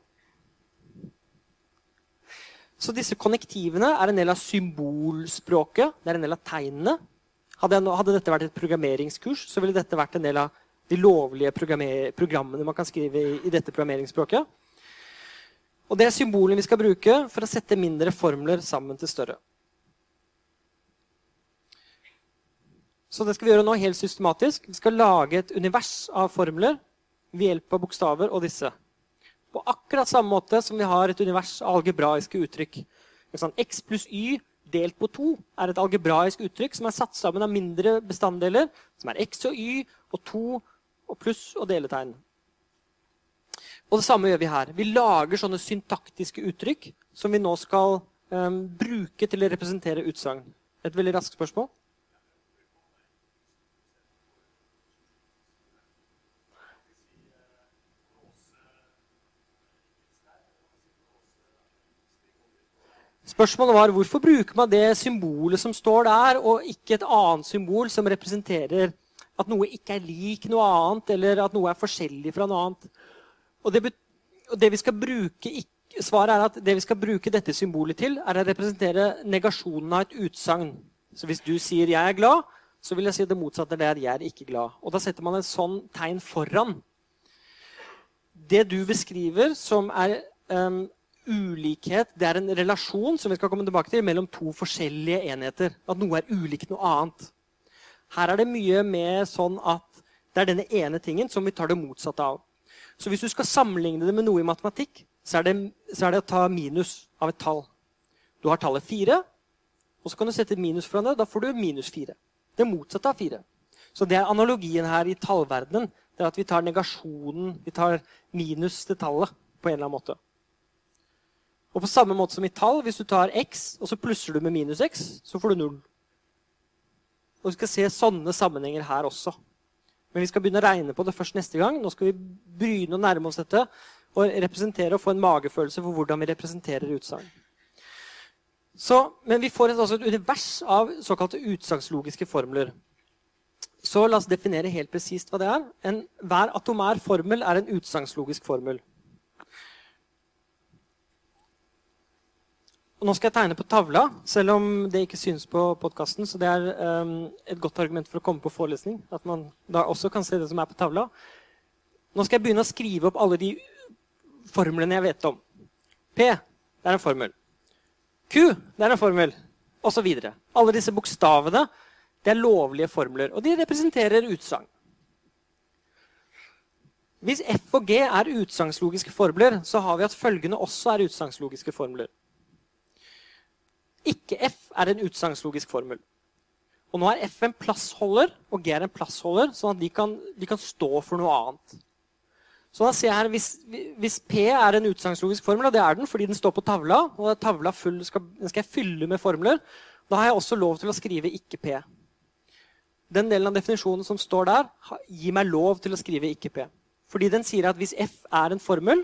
Så disse konnektivene er en del av symbolspråket. Det er en del av tegnene. Hadde, hadde dette vært et programmeringskurs, så ville dette vært en del av de lovlige programmene man kan skrive i, i dette programmeringsspråket. Og det er symbolene vi skal bruke for å sette mindre formler sammen til større. Så det skal vi gjøre nå helt systematisk. Vi skal lage et univers av formler ved hjelp av bokstaver og disse. På akkurat samme måte som vi har et univers av algebraiske uttrykk. X pluss Y delt på to er et algebraisk uttrykk som er satt sammen av mindre bestanddeler, som er X og Y og to og pluss og deletegn. Og det samme gjør vi her. Vi lager sånne syntaktiske uttrykk som vi nå skal um, bruke til å representere utsagn. Et veldig raskt spørsmål. Spørsmålet var hvorfor bruker man det symbolet som står der, og ikke et annet symbol som representerer at noe ikke er lik noe annet, eller at noe er forskjellig fra noe annet. Og det, og det vi skal bruke Svaret er at det vi skal bruke dette symbolet til, er å representere negasjonen av et utsagn. Så hvis du sier 'jeg er glad', så vil jeg si det motsatte. Det er 'jeg er ikke glad'. Og da setter man et sånn tegn foran. Det du beskriver som er um, ulikhet, det er en relasjon som vi skal komme tilbake til, mellom to forskjellige enheter. At noe er ulikt noe annet. Her er det mye med sånn at det er denne ene tingen som vi tar det motsatte av. Så hvis du skal sammenligne det med noe i matematikk, så er det, så er det å ta minus av et tall. Du har tallet 4, og så kan du sette minus foran det. Da får du minus 4. Det motsatte av 4. Så det er analogien her i tallverdenen. Det er at vi tar negasjonen, vi tar minus til tallet på en eller annen måte. Og på samme måte som i tall, hvis du tar x og så plusser du med minus x, så får du null. Og vi skal se sånne sammenhenger her også. Men vi skal begynne å regne på det først neste gang. Nå skal vi begynne å nærme oss dette og representere og få en magefølelse for hvordan vi representerer utsagn. Men vi får et, altså et univers av såkalte utsagnslogiske formler. Så la oss definere helt presist hva det er. En, hver atomær formel er en utsagnslogisk formel. Og nå skal jeg tegne på tavla, selv om det ikke synes på podkasten. Så det er um, et godt argument for å komme på forelesning. At man da også kan se det som er på tavla. Nå skal jeg begynne å skrive opp alle de formlene jeg vet om. P det er en formel. Q det er en formel. Og så videre. Alle disse bokstavene det er lovlige formler. Og de representerer utsagn. Hvis F og G er utsagnslogiske formler, så har vi at følgende også er utsagnslogiske formler. Ikke F er en utsagnslogisk formel. Og nå er F en plassholder, og G er en plassholder, sånn at de kan, de kan stå for noe annet. Så da ser jeg her, hvis, hvis P er en utsagnslogisk formel, og det er den fordi den står på tavla, og tavla full, skal, den skal jeg fylle med formler, da har jeg også lov til å skrive ikke P. Den delen av definisjonen som står der, gir meg lov til å skrive ikke P. Fordi den sier at hvis F er en formel,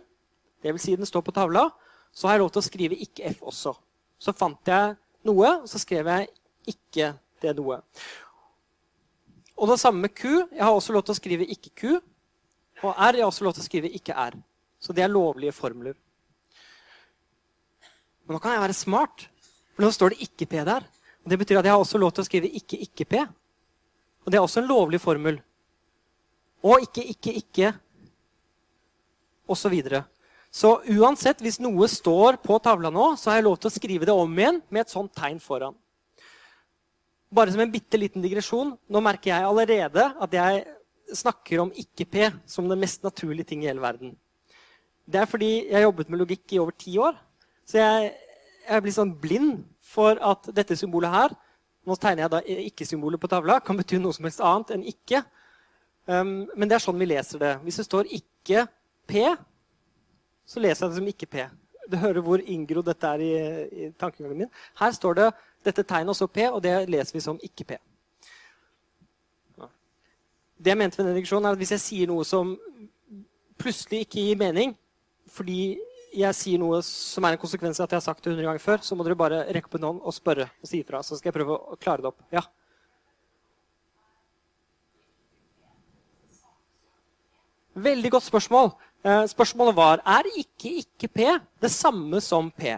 dvs. Si den står på tavla, så har jeg lov til å skrive ikke F også. Så fant jeg noe, og så skrev jeg ikke det noe. Og det samme med Q. Jeg har også lov til å skrive ikke Q. Og R jeg har også lov til å skrive ikke R. Så det er lovlige formler. Men nå kan jeg være smart, for nå står det ikke P der. Og Det betyr at jeg har også lov til å skrive ikke ikke P. Og det er også en lovlig formel. Og ikke ikke ikke og så uansett, hvis noe står på tavla nå, så har jeg lov til å skrive det om igjen med et sånt tegn foran. Bare som en bitte liten digresjon. Nå merker jeg allerede at jeg snakker om ikke-P som den mest naturlige ting i hele verden. Det er fordi jeg har jobbet med logikk i over ti år. Så jeg, jeg blir sånn blind for at dette symbolet her Nå tegner jeg da ikke-symbolet på tavla. Kan bety noe som helst annet enn ikke. Um, men det er sånn vi leser det. Hvis det står ikke P, så leser jeg det som ikke P. Du hører hvor inngrodd dette er i, i tankegangen min. Her står det dette tegnet også P, og det leser vi som ikke P. Det jeg mente med den diksjonen, er at Hvis jeg sier noe som plutselig ikke gir mening, fordi jeg sier noe som er en konsekvens av at jeg har sagt det 100 ganger før, så må dere bare rekke opp en hånd og spørre og si ifra. Så skal jeg prøve å klare det opp. Ja. Veldig godt spørsmål. Eh, spørsmålet var er ikke ikke-P det samme som P.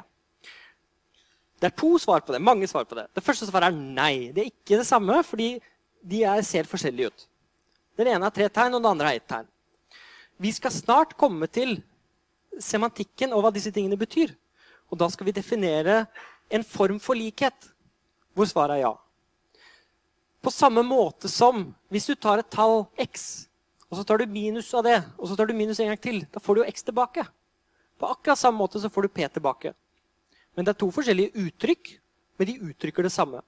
Det er to svar på det. mange svar på Det Det første svaret er nei. Det er ikke det samme, fordi de er, ser forskjellige ut. Den ene har tre tegn, og den andre har ett tegn. Vi skal snart komme til semantikken og hva disse tingene betyr. Og da skal vi definere en form for likhet, hvor svaret er ja. På samme måte som hvis du tar et tall x og så tar du minus av det, og så tar du minus en gang til. Da får du jo x tilbake. På akkurat samme måte så får du p tilbake. Men det er to forskjellige uttrykk, men de uttrykker det samme.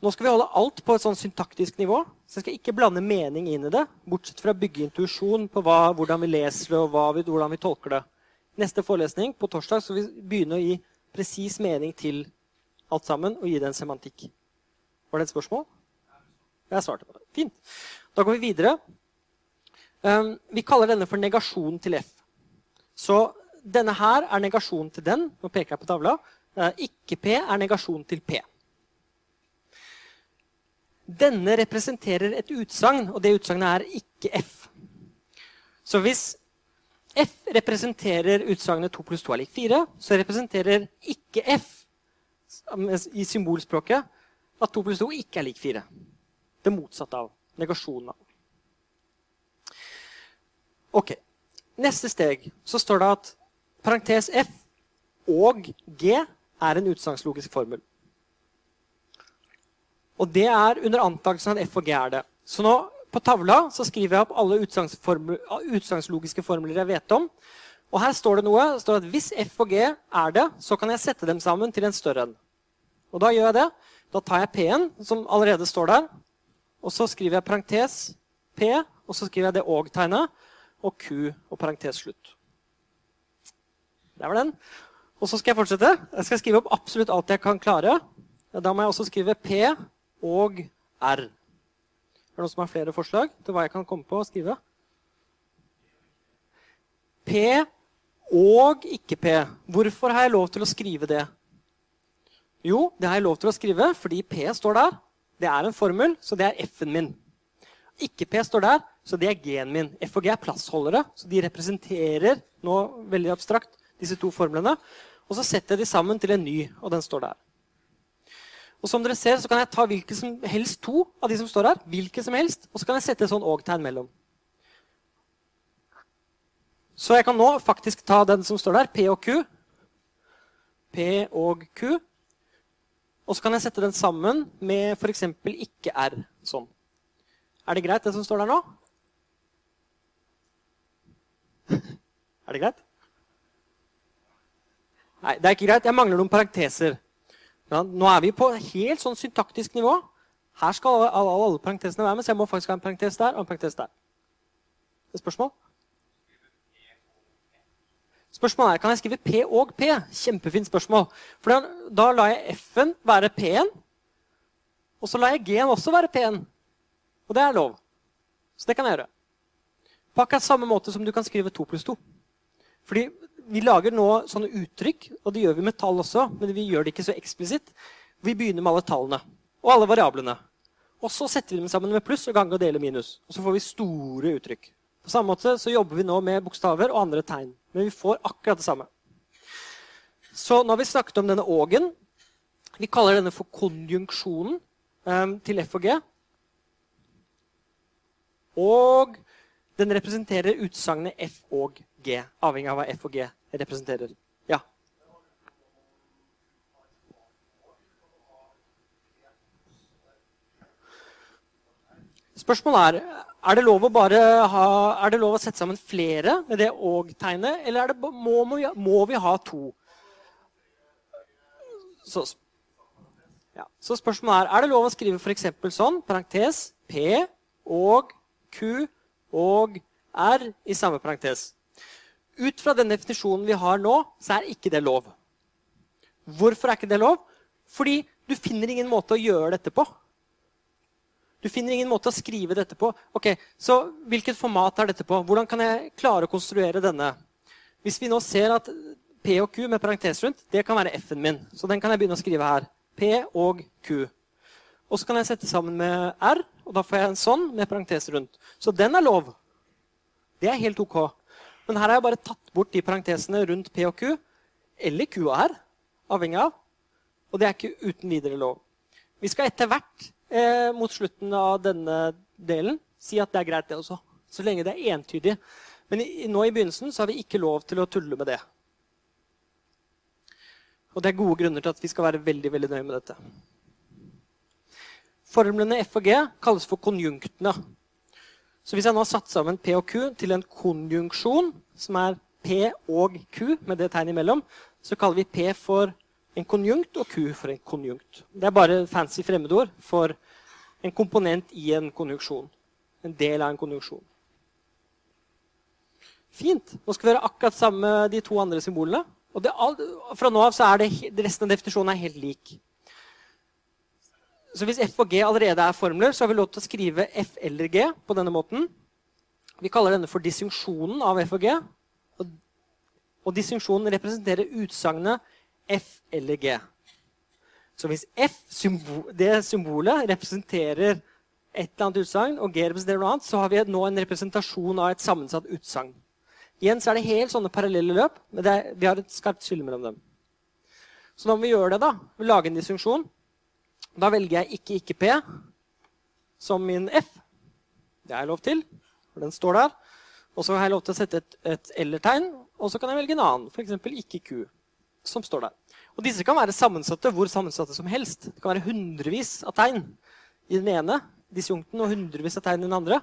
Nå skal vi holde alt på et sånn syntaktisk nivå. Så jeg skal ikke blande mening inn i det, bortsett fra å bygge intuisjon på hva, hvordan vi leser det, og vi, hvordan vi tolker det. Neste forelesning på torsdag skal vi begynne å gi presis mening til alt sammen og gi det en semantikk. Var det et spørsmål? Jeg svarte på det. Fint. Da går vi videre. Um, vi kaller denne for negasjon til F. Så denne her er negasjon til den. Nå peker jeg på tavla. Uh, ikke P er negasjon til P. Denne representerer et utsagn, og det utsagnet er ikke F. Så hvis F representerer utsagnet 2 pluss 2 er lik 4, så representerer ikke F i symbolspråket at 2 pluss 2 ikke er lik 4. Det motsatte av negasjonen av. Ok. Neste steg så står det at parentes F og G er en utsagnslogisk formel. Og det er under antakelsen at F og G er det. Så nå på tavla så skriver jeg opp alle utsagnslogiske formler jeg vet om. Og her står det noe. Det står at Hvis F og G er det, så kan jeg sette dem sammen til en større en. Og da gjør jeg det. Da tar jeg P-en, som allerede står der, og så skriver jeg parentes P, og så skriver jeg det og-tegnet og Q og parentes slutt. Der var den. Og så skal jeg fortsette. Jeg skal skrive opp absolutt alt jeg kan klare. Da må jeg også skrive P og R. Er det noen som har flere forslag til hva jeg kan komme på å skrive? P og ikke P. Hvorfor har jeg lov til å skrive det? Jo, det har jeg lov til å skrive fordi P står der. Det er en formel, så det er F-en min. Ikke P står der, så det er G-en min. F og G er plassholdere, så de representerer nå veldig abstrakt disse to formlene. Og så setter jeg de sammen til en ny, og den står der. Og som dere ser, så kan jeg ta hvilke som helst to av de som står her, hvilke som helst, og så kan jeg sette et sånn og-tegn mellom. Så jeg kan nå faktisk ta den som står der, P og Q. P og Q. Og så kan jeg sette den sammen med f.eks. ikke R. Sånn. Er det greit, det som står der nå? er det greit? Nei, det er ikke greit. Jeg mangler noen parenteser. Ja, nå er vi på helt sånn syntaktisk nivå. Her skal alle, alle, alle parentesene være med, så jeg må faktisk ha en parentes der og en parentes der. Det Et spørsmål? Spørsmålet er, Kan jeg skrive P og P? Kjempefint spørsmål. For da, da lar jeg F-en være P-en, og så lar jeg G-en også være P-en. Og det er lov. Så det kan jeg gjøre. På akkurat samme måte som du kan skrive 2 pluss 2. Fordi vi lager nå sånne uttrykk, og det gjør vi med tall også, men vi gjør det ikke så eksplisitt. Vi begynner med alle tallene og alle variablene. Og så setter vi dem sammen med pluss og gange og dele minus. Og så får vi store uttrykk. På samme måte så jobber vi nå med bokstaver og andre tegn. Men vi får akkurat det samme. Så nå har vi snakket om denne ågen. Vi kaller denne for konjunksjonen um, til F og G. Og den representerer utsagnet F og G, avhengig av hva F og G representerer. Ja. Spørsmålet er er det lov å ha, er det lov å sette sammen flere med det og-tegnet, eller det, må, vi, må, vi, ha to? Så, ja. Så, spørsmålet er er det lov å skrive f.eks. sånn, parentes P og Q og R i samme parentes. Ut fra den definisjonen vi har nå, så er ikke det lov. Hvorfor er ikke det lov? Fordi du finner ingen måte å gjøre dette på. Du finner ingen måte å skrive dette på. Ok, Så hvilket format er dette på? Hvordan kan jeg klare å konstruere denne? Hvis vi nå ser at P og Q med parentes rundt, det kan være F-en min. Så den kan jeg begynne å skrive her. P og Q. Og så kan jeg sette sammen med R, og da får jeg en sånn med parentes rundt. Så den er lov. Det er helt OK. Men her har jeg bare tatt bort de parentesene rundt P og Q, eller Q og R, avhengig av. Og det er ikke uten videre lov. Vi skal etter hvert eh, mot slutten av denne delen si at det er greit, det også. Så lenge det er entydig. Men i, nå i begynnelsen så har vi ikke lov til å tulle med det. Og det er gode grunner til at vi skal være veldig veldig nøye med dette. Formlene F og G kalles for konjunktene. Så hvis jeg nå har satt sammen P og Q til en konjunksjon, som er P og Q med det tegnet imellom, så kaller vi P for en konjunkt og Q for en konjunkt. Det er bare fancy fremmedord for en komponent i en konjunksjon. En del av en konjunksjon. Fint. Nå skal vi gjøre akkurat samme de to andre symbolene. Og det, fra nå av så er det, resten av definisjonen er helt lik. Så hvis F og G allerede er formler, så har vi lov til å skrive F eller G på denne måten. Vi kaller denne for disjunksjonen av F og G. Og, og disjunksjonen representerer utsagnet F eller G. Så hvis F, det symbolet, representerer et eller annet utsagn, og G representerer noe annet, så har vi nå en representasjon av et sammensatt utsagn. Igjen så er det helt sånne parallelle løp, men er, vi har et skarpt skille mellom dem. Så når vi gjøre det, da, vi lager en disfunksjon, da velger jeg ikke ikke P som min F. Det har jeg lov til, for den står der. Og så har jeg lov til å sette et, et eller-tegn, og så kan jeg velge en annen, f.eks. ikke Q som står der. Og disse kan være sammensatte hvor sammensatte som helst. Det kan være hundrevis av tegn i den ene disjunkten og hundrevis av tegn i den andre.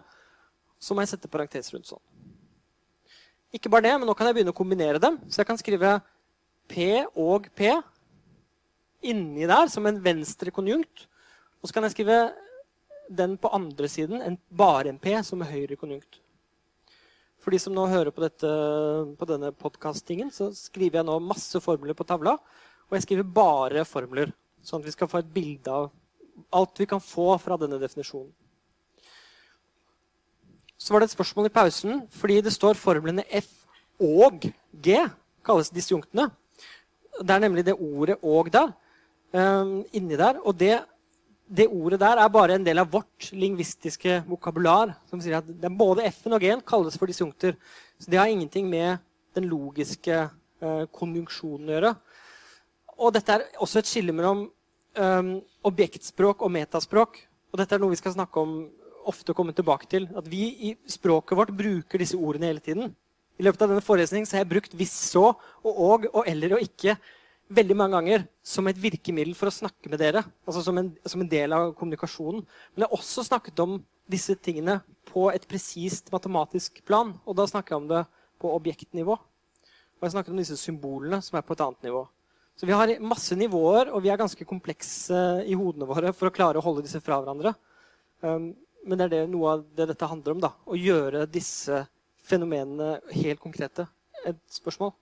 Så må jeg sette parentes rundt sånn. Ikke bare det, men nå kan jeg begynne å kombinere dem. Så jeg kan skrive P og P inni der som en venstre konjunkt. Og så kan jeg skrive den på andre siden, en, bare en P som er høyre konjunkt. For de som nå hører på, dette, på denne podkastingen, så skriver jeg nå masse formler på tavla. Og jeg skriver bare formler, sånn at vi skal få et bilde av alt vi kan få fra denne definisjonen. Så var det et spørsmål i pausen, fordi det står formlene F og G, kalles disjunktene. Det er nemlig det ordet 'og' der, um, inni der. Og det det ordet der er bare en del av vårt lingvistiske vokabular. som sier at Både F-en og G-en kalles for disjunkter. Så det har ingenting med den logiske uh, konjunksjonen å gjøre. Og dette er også et skille mellom um, objektspråk og metaspråk. Og dette er noe vi skal snakke om ofte komme tilbake til. At vi i språket vårt bruker disse ordene hele tiden. I løpet av denne forelesningen har jeg brukt 'hvis så' og 'og' og 'eller' og 'ikke' veldig mange ganger som et virkemiddel for å snakke med dere. altså som en, som en del av kommunikasjonen. Men jeg har også snakket om disse tingene på et presist matematisk plan. Og da snakker jeg om det på objektnivå. Og jeg snakker om disse symbolene som er på et annet nivå. Så vi har masse nivåer, og vi er ganske komplekse i hodene våre for å klare å holde disse fra hverandre. Um, men det er det, noe av det dette handler om. da, Å gjøre disse fenomenene helt konkrete. Et spørsmål?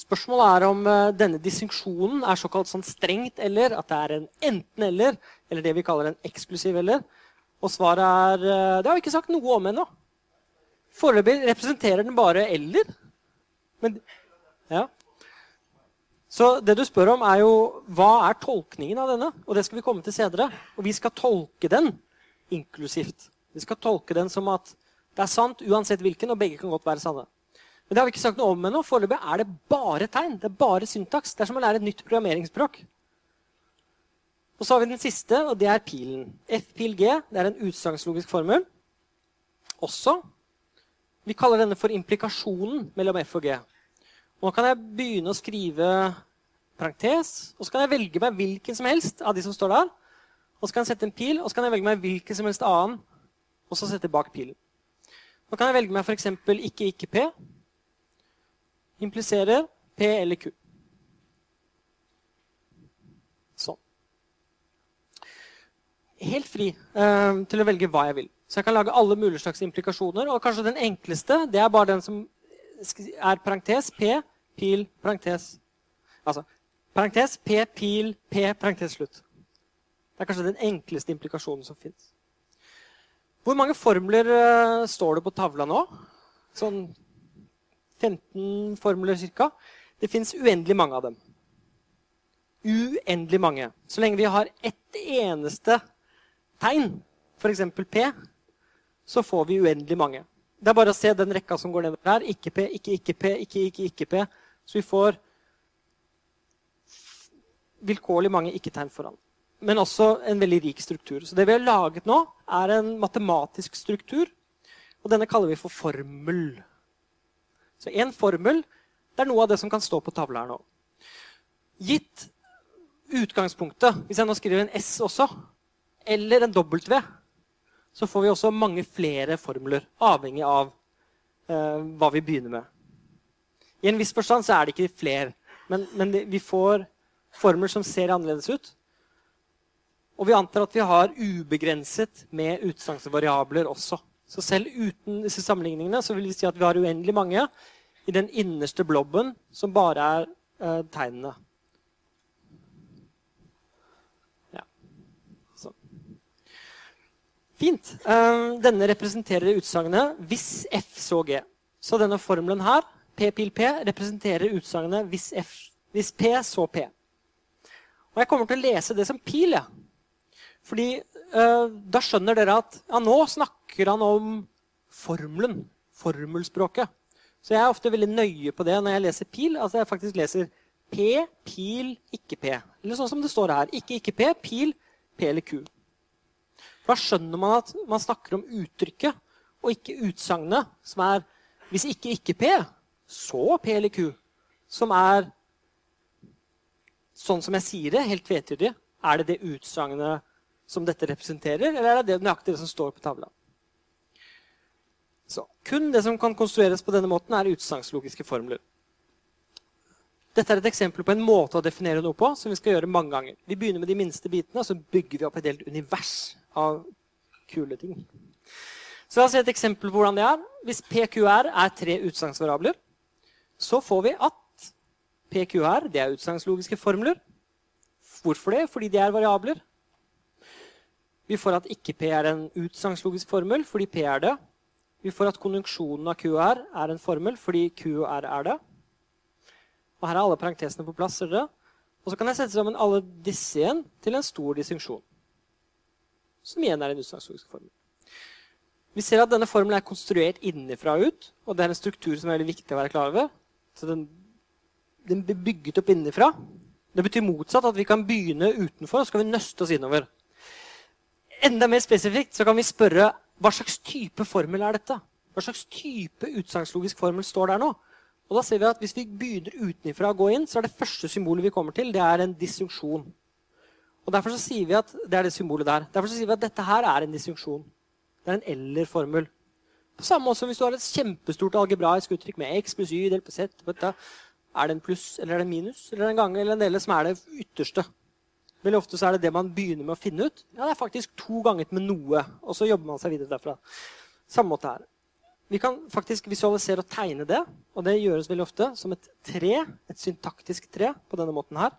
Spørsmålet er om uh, denne distinksjonen er såkalt sånn strengt eller, at det er en enten-eller, eller det vi kaller en eksklusiv eller. Og svaret er uh, Det har vi ikke sagt noe om ennå. Foreløpig representerer den bare eller. Men, ja. Så det du spør om, er jo hva er tolkningen av denne? Og det skal vi komme til senere. Og vi skal tolke den inklusivt. Vi skal tolke den som at det er sant uansett hvilken, og begge kan godt være sanne. Men det har vi ikke sagt noe om ennå. Foreløpig er det bare tegn. Det er bare syntaks. Det er som å lære et nytt programmeringsspråk. Og så har vi den siste, og det er pilen. F-pil G det er en utsagnslogisk formel. Også. Vi kaller denne for implikasjonen mellom F og G. Og nå kan jeg begynne å skrive parentes, og så kan jeg velge meg hvilken som helst av de som står der. Og så kan jeg sette en pil, og så kan jeg velge meg hvilken som helst annen, og så sette bak pilen. Nå kan jeg velge meg f.eks. ikke ikke P impliserer P eller Q. Sånn. Helt fri eh, til å velge hva jeg vil. Så jeg kan lage alle mulige slags implikasjoner. Og kanskje den enkleste det er bare den som er parentes P, pil, parentes Altså parentes P, pil, P, parentes slutt. Det er kanskje den enkleste implikasjonen som fins. Hvor mange formler uh, står det på tavla nå? Sånn 15 formler ca. Det fins uendelig mange av dem. Uendelig mange. Så lenge vi har ett eneste tegn, f.eks. P, så får vi uendelig mange. Det er bare å se den rekka som går nedover her. Ikke P, ikke ikke P, ikke ikke ikke P. Så vi får vilkårlig mange ikke-tegn foran. Men også en veldig rik struktur. Så det vi har laget nå, er en matematisk struktur. Og denne kaller vi for formel. Så én formel det er noe av det som kan stå på tavla her nå. Gitt utgangspunktet, hvis jeg nå skriver en S også, eller en W, så får vi også mange flere formler, avhengig av eh, hva vi begynner med. I en viss forstand så er det ikke flere, men, men vi får formler som ser annerledes ut. Og vi antar at vi har ubegrenset med utsagnsvariabler også. Så selv uten disse sammenligningene så vil vi si at vi har uendelig mange i den innerste blobben som bare er eh, tegnene. Ja. Sånn. Fint. Uh, denne representerer utsagnet 'hvis F så G'. Så denne formelen her, P pil P, representerer utsagnet hvis, hvis P så P'. Og jeg kommer til å lese det som pil. Ja. Fordi eh, da skjønner dere at ja, nå snakker han om formelen. Formelspråket. Så jeg er ofte veldig nøye på det når jeg leser pil. Altså jeg faktisk leser P, pil, ikke P. Eller sånn som det står her. Ikke ikke P, pil, P eller Q. Da skjønner man at man snakker om uttrykket, og ikke utsagnet, som er hvis ikke ikke P, så P eller Q. Som er sånn som jeg sier det, helt tvetydig. Er det det utsagnet som dette representerer, eller er det nøyaktig det som står på tavla? Så kun det som kan konstrueres på denne måten, er utsagnslogiske formler. Dette er et eksempel på en måte å definere noe på som vi skal gjøre mange ganger. Vi begynner med de minste bitene, og så bygger vi opp et helt univers av kule ting. Så la oss se et eksempel på hvordan det er. Hvis PQR er tre utsagnsvariabler, så får vi at PQR det er utsagnslogiske formler. Hvorfor det? Fordi de er variabler. Vi får at ikke-P er en utsagnslogisk formel fordi P er det. Vi får at konjunksjonen av QR er en formel fordi QR er det. Og her er alle parentesene på plass. dere? Og så kan jeg sette sammen alle disse igjen til en stor distinksjon. Som igjen er en utsagnslogisk formel. Vi ser at denne formelen er konstruert innenfra og ut. Og det er en struktur som er veldig viktig å være klar over. Så den, den blir bygget opp innenfra. Det betyr motsatt at vi kan begynne utenfor og så skal vi nøste oss innover enda mer spesifikt så kan vi spørre hva slags type formel er dette? Hva slags type utsagnslogisk formel står der nå? Og da ser vi at Hvis vi begynner utenfra å gå inn, så er det første symbolet vi kommer til, det er en disjunksjon. Og Derfor så sier vi at det er det symbolet der. Derfor så sier vi at dette her er en disjunksjon. Det er en eller-formel. På samme måte som hvis du har et kjempestort algebraisk uttrykk med x pluss y delt på z. Er det en pluss eller er det en minus eller en gang eller en dele som er det ytterste? Veldig ofte så er det det man begynner med å finne ut. Ja, det er faktisk to ganger med noe. Og så jobber man seg videre derfra. Samme måte her. vi kan faktisk visualisere og tegne det. Og det gjøres veldig ofte som et tre, et syntaktisk tre på denne måten her.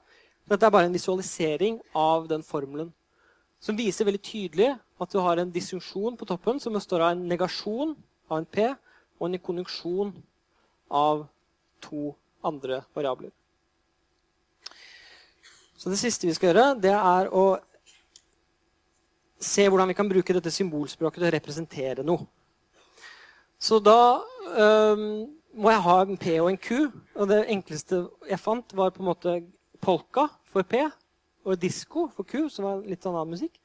Dette er bare en visualisering av den formelen. Som viser veldig tydelig at du har en disjunksjon på toppen som består av en negasjon av en P og en konjunksjon av to andre variabler. Så det siste vi skal gjøre, det er å se hvordan vi kan bruke dette symbolspråket til å representere noe. Så da um, må jeg ha en P og en Q. Og det enkleste jeg fant, var på en måte polka for P og disko for Q, som var litt sånn annen musikk.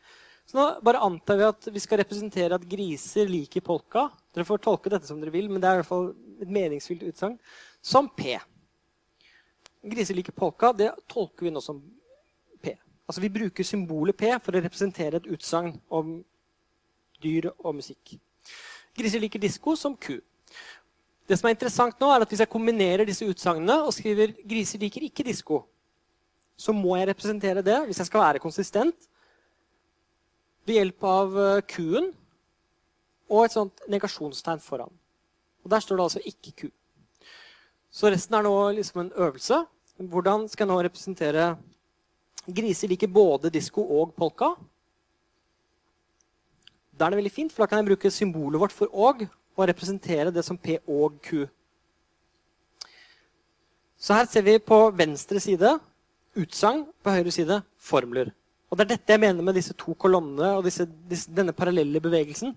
Så nå bare antar vi at vi skal representere at griser liker polka. Dere får tolke dette som dere vil, men det er i hvert fall et meningsfylt utsagn. Som P. Griser liker polka. Det tolker vi nå som. Altså Vi bruker symbolet P for å representere et utsagn om dyr og musikk. Griser liker disko som ku. Det som er interessant nå er at Hvis jeg kombinerer disse utsagnene og skriver 'griser liker ikke disko', så må jeg representere det, hvis jeg skal være konsistent, ved hjelp av eh, kuen og et sånt negasjonstegn foran. Og Der står det altså 'ikke ku'. Så resten er nå liksom en øvelse. Hvordan skal jeg nå representere Griser liker både disko og polka. Da er det veldig fint, for da kan jeg bruke symbolet vårt for og og representere det som P og Q. Så her ser vi på venstre side utsagn, på høyre side formler. Og Det er dette jeg mener med disse to kolonnene og disse, disse, denne parallelle bevegelsen.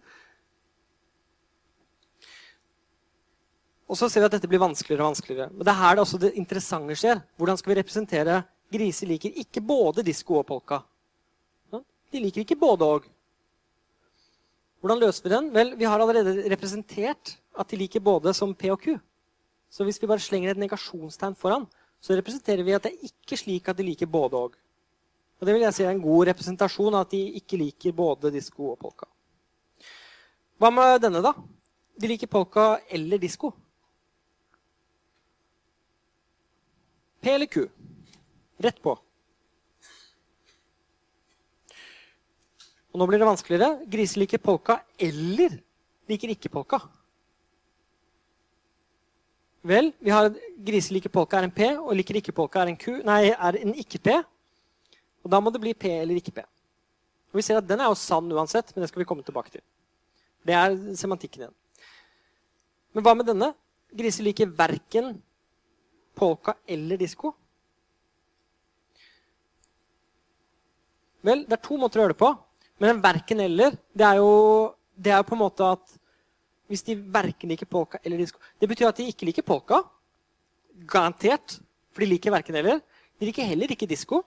Og så ser vi at dette blir vanskeligere og vanskeligere. Men det er her det også det interessante skjer. Hvordan skal vi representere Griser liker ikke både disko og polka. De liker ikke både og. Hvordan løser vi den? Vel, Vi har allerede representert at de liker både som P og Q. Så hvis vi bare slenger et negasjonstegn foran, så representerer vi at det er ikke slik at de liker både og. Og Det vil jeg si er en god representasjon av at de ikke liker både disko og polka. Hva med denne, da? De liker polka eller disko. P eller Q? Rett på. Og nå blir det vanskeligere. Griser liker polka eller liker ikke polka. Vel, vi har griser liker polka er en P, og liker ikke polka er en Q. Nei, er en ikke-P. Og da må det bli P eller ikke P. Og vi ser at Den er jo sann uansett, men det skal vi komme tilbake til. Det er semantikken igjen. Men hva med denne? Griser liker verken polka eller disko. Vel, det er to måter å gjøre det på. Men en verken-eller, det er jo det er på en måte at hvis de verken liker polka eller disko Det betyr at de ikke liker polka. Garantert. For de liker verken eller. De liker heller ikke disko.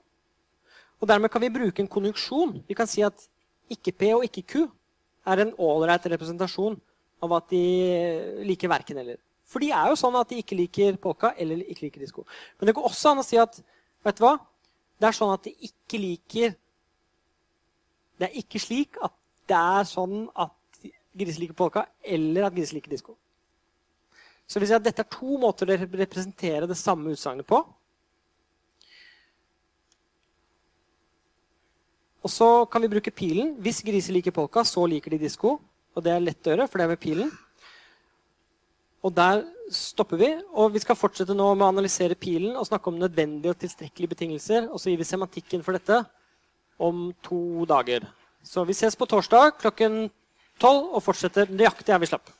Og dermed kan vi bruke en konjunksjon. Vi kan si at ikke P og ikke Q er en ålreit representasjon av at de liker verken eller. For de er jo sånn at de ikke liker polka eller ikke liker disko. Men det går også an å si at vet du hva? det er sånn at de ikke liker det er ikke slik at det er sånn at griser liker polka eller at griser liker disko. Så vil si at dette er to måter å representere det samme utsagnet på. Og så kan vi bruke pilen. Hvis griser liker polka, så liker de disko. Og det er lett å gjøre, for det er med pilen. Og der stopper vi. Og vi skal fortsette nå med å analysere pilen og snakke om nødvendige og tilstrekkelige betingelser. Og så gir vi semantikken for dette om to dager. Så vi ses på torsdag klokken tolv og fortsetter nøyaktig her vi slapp.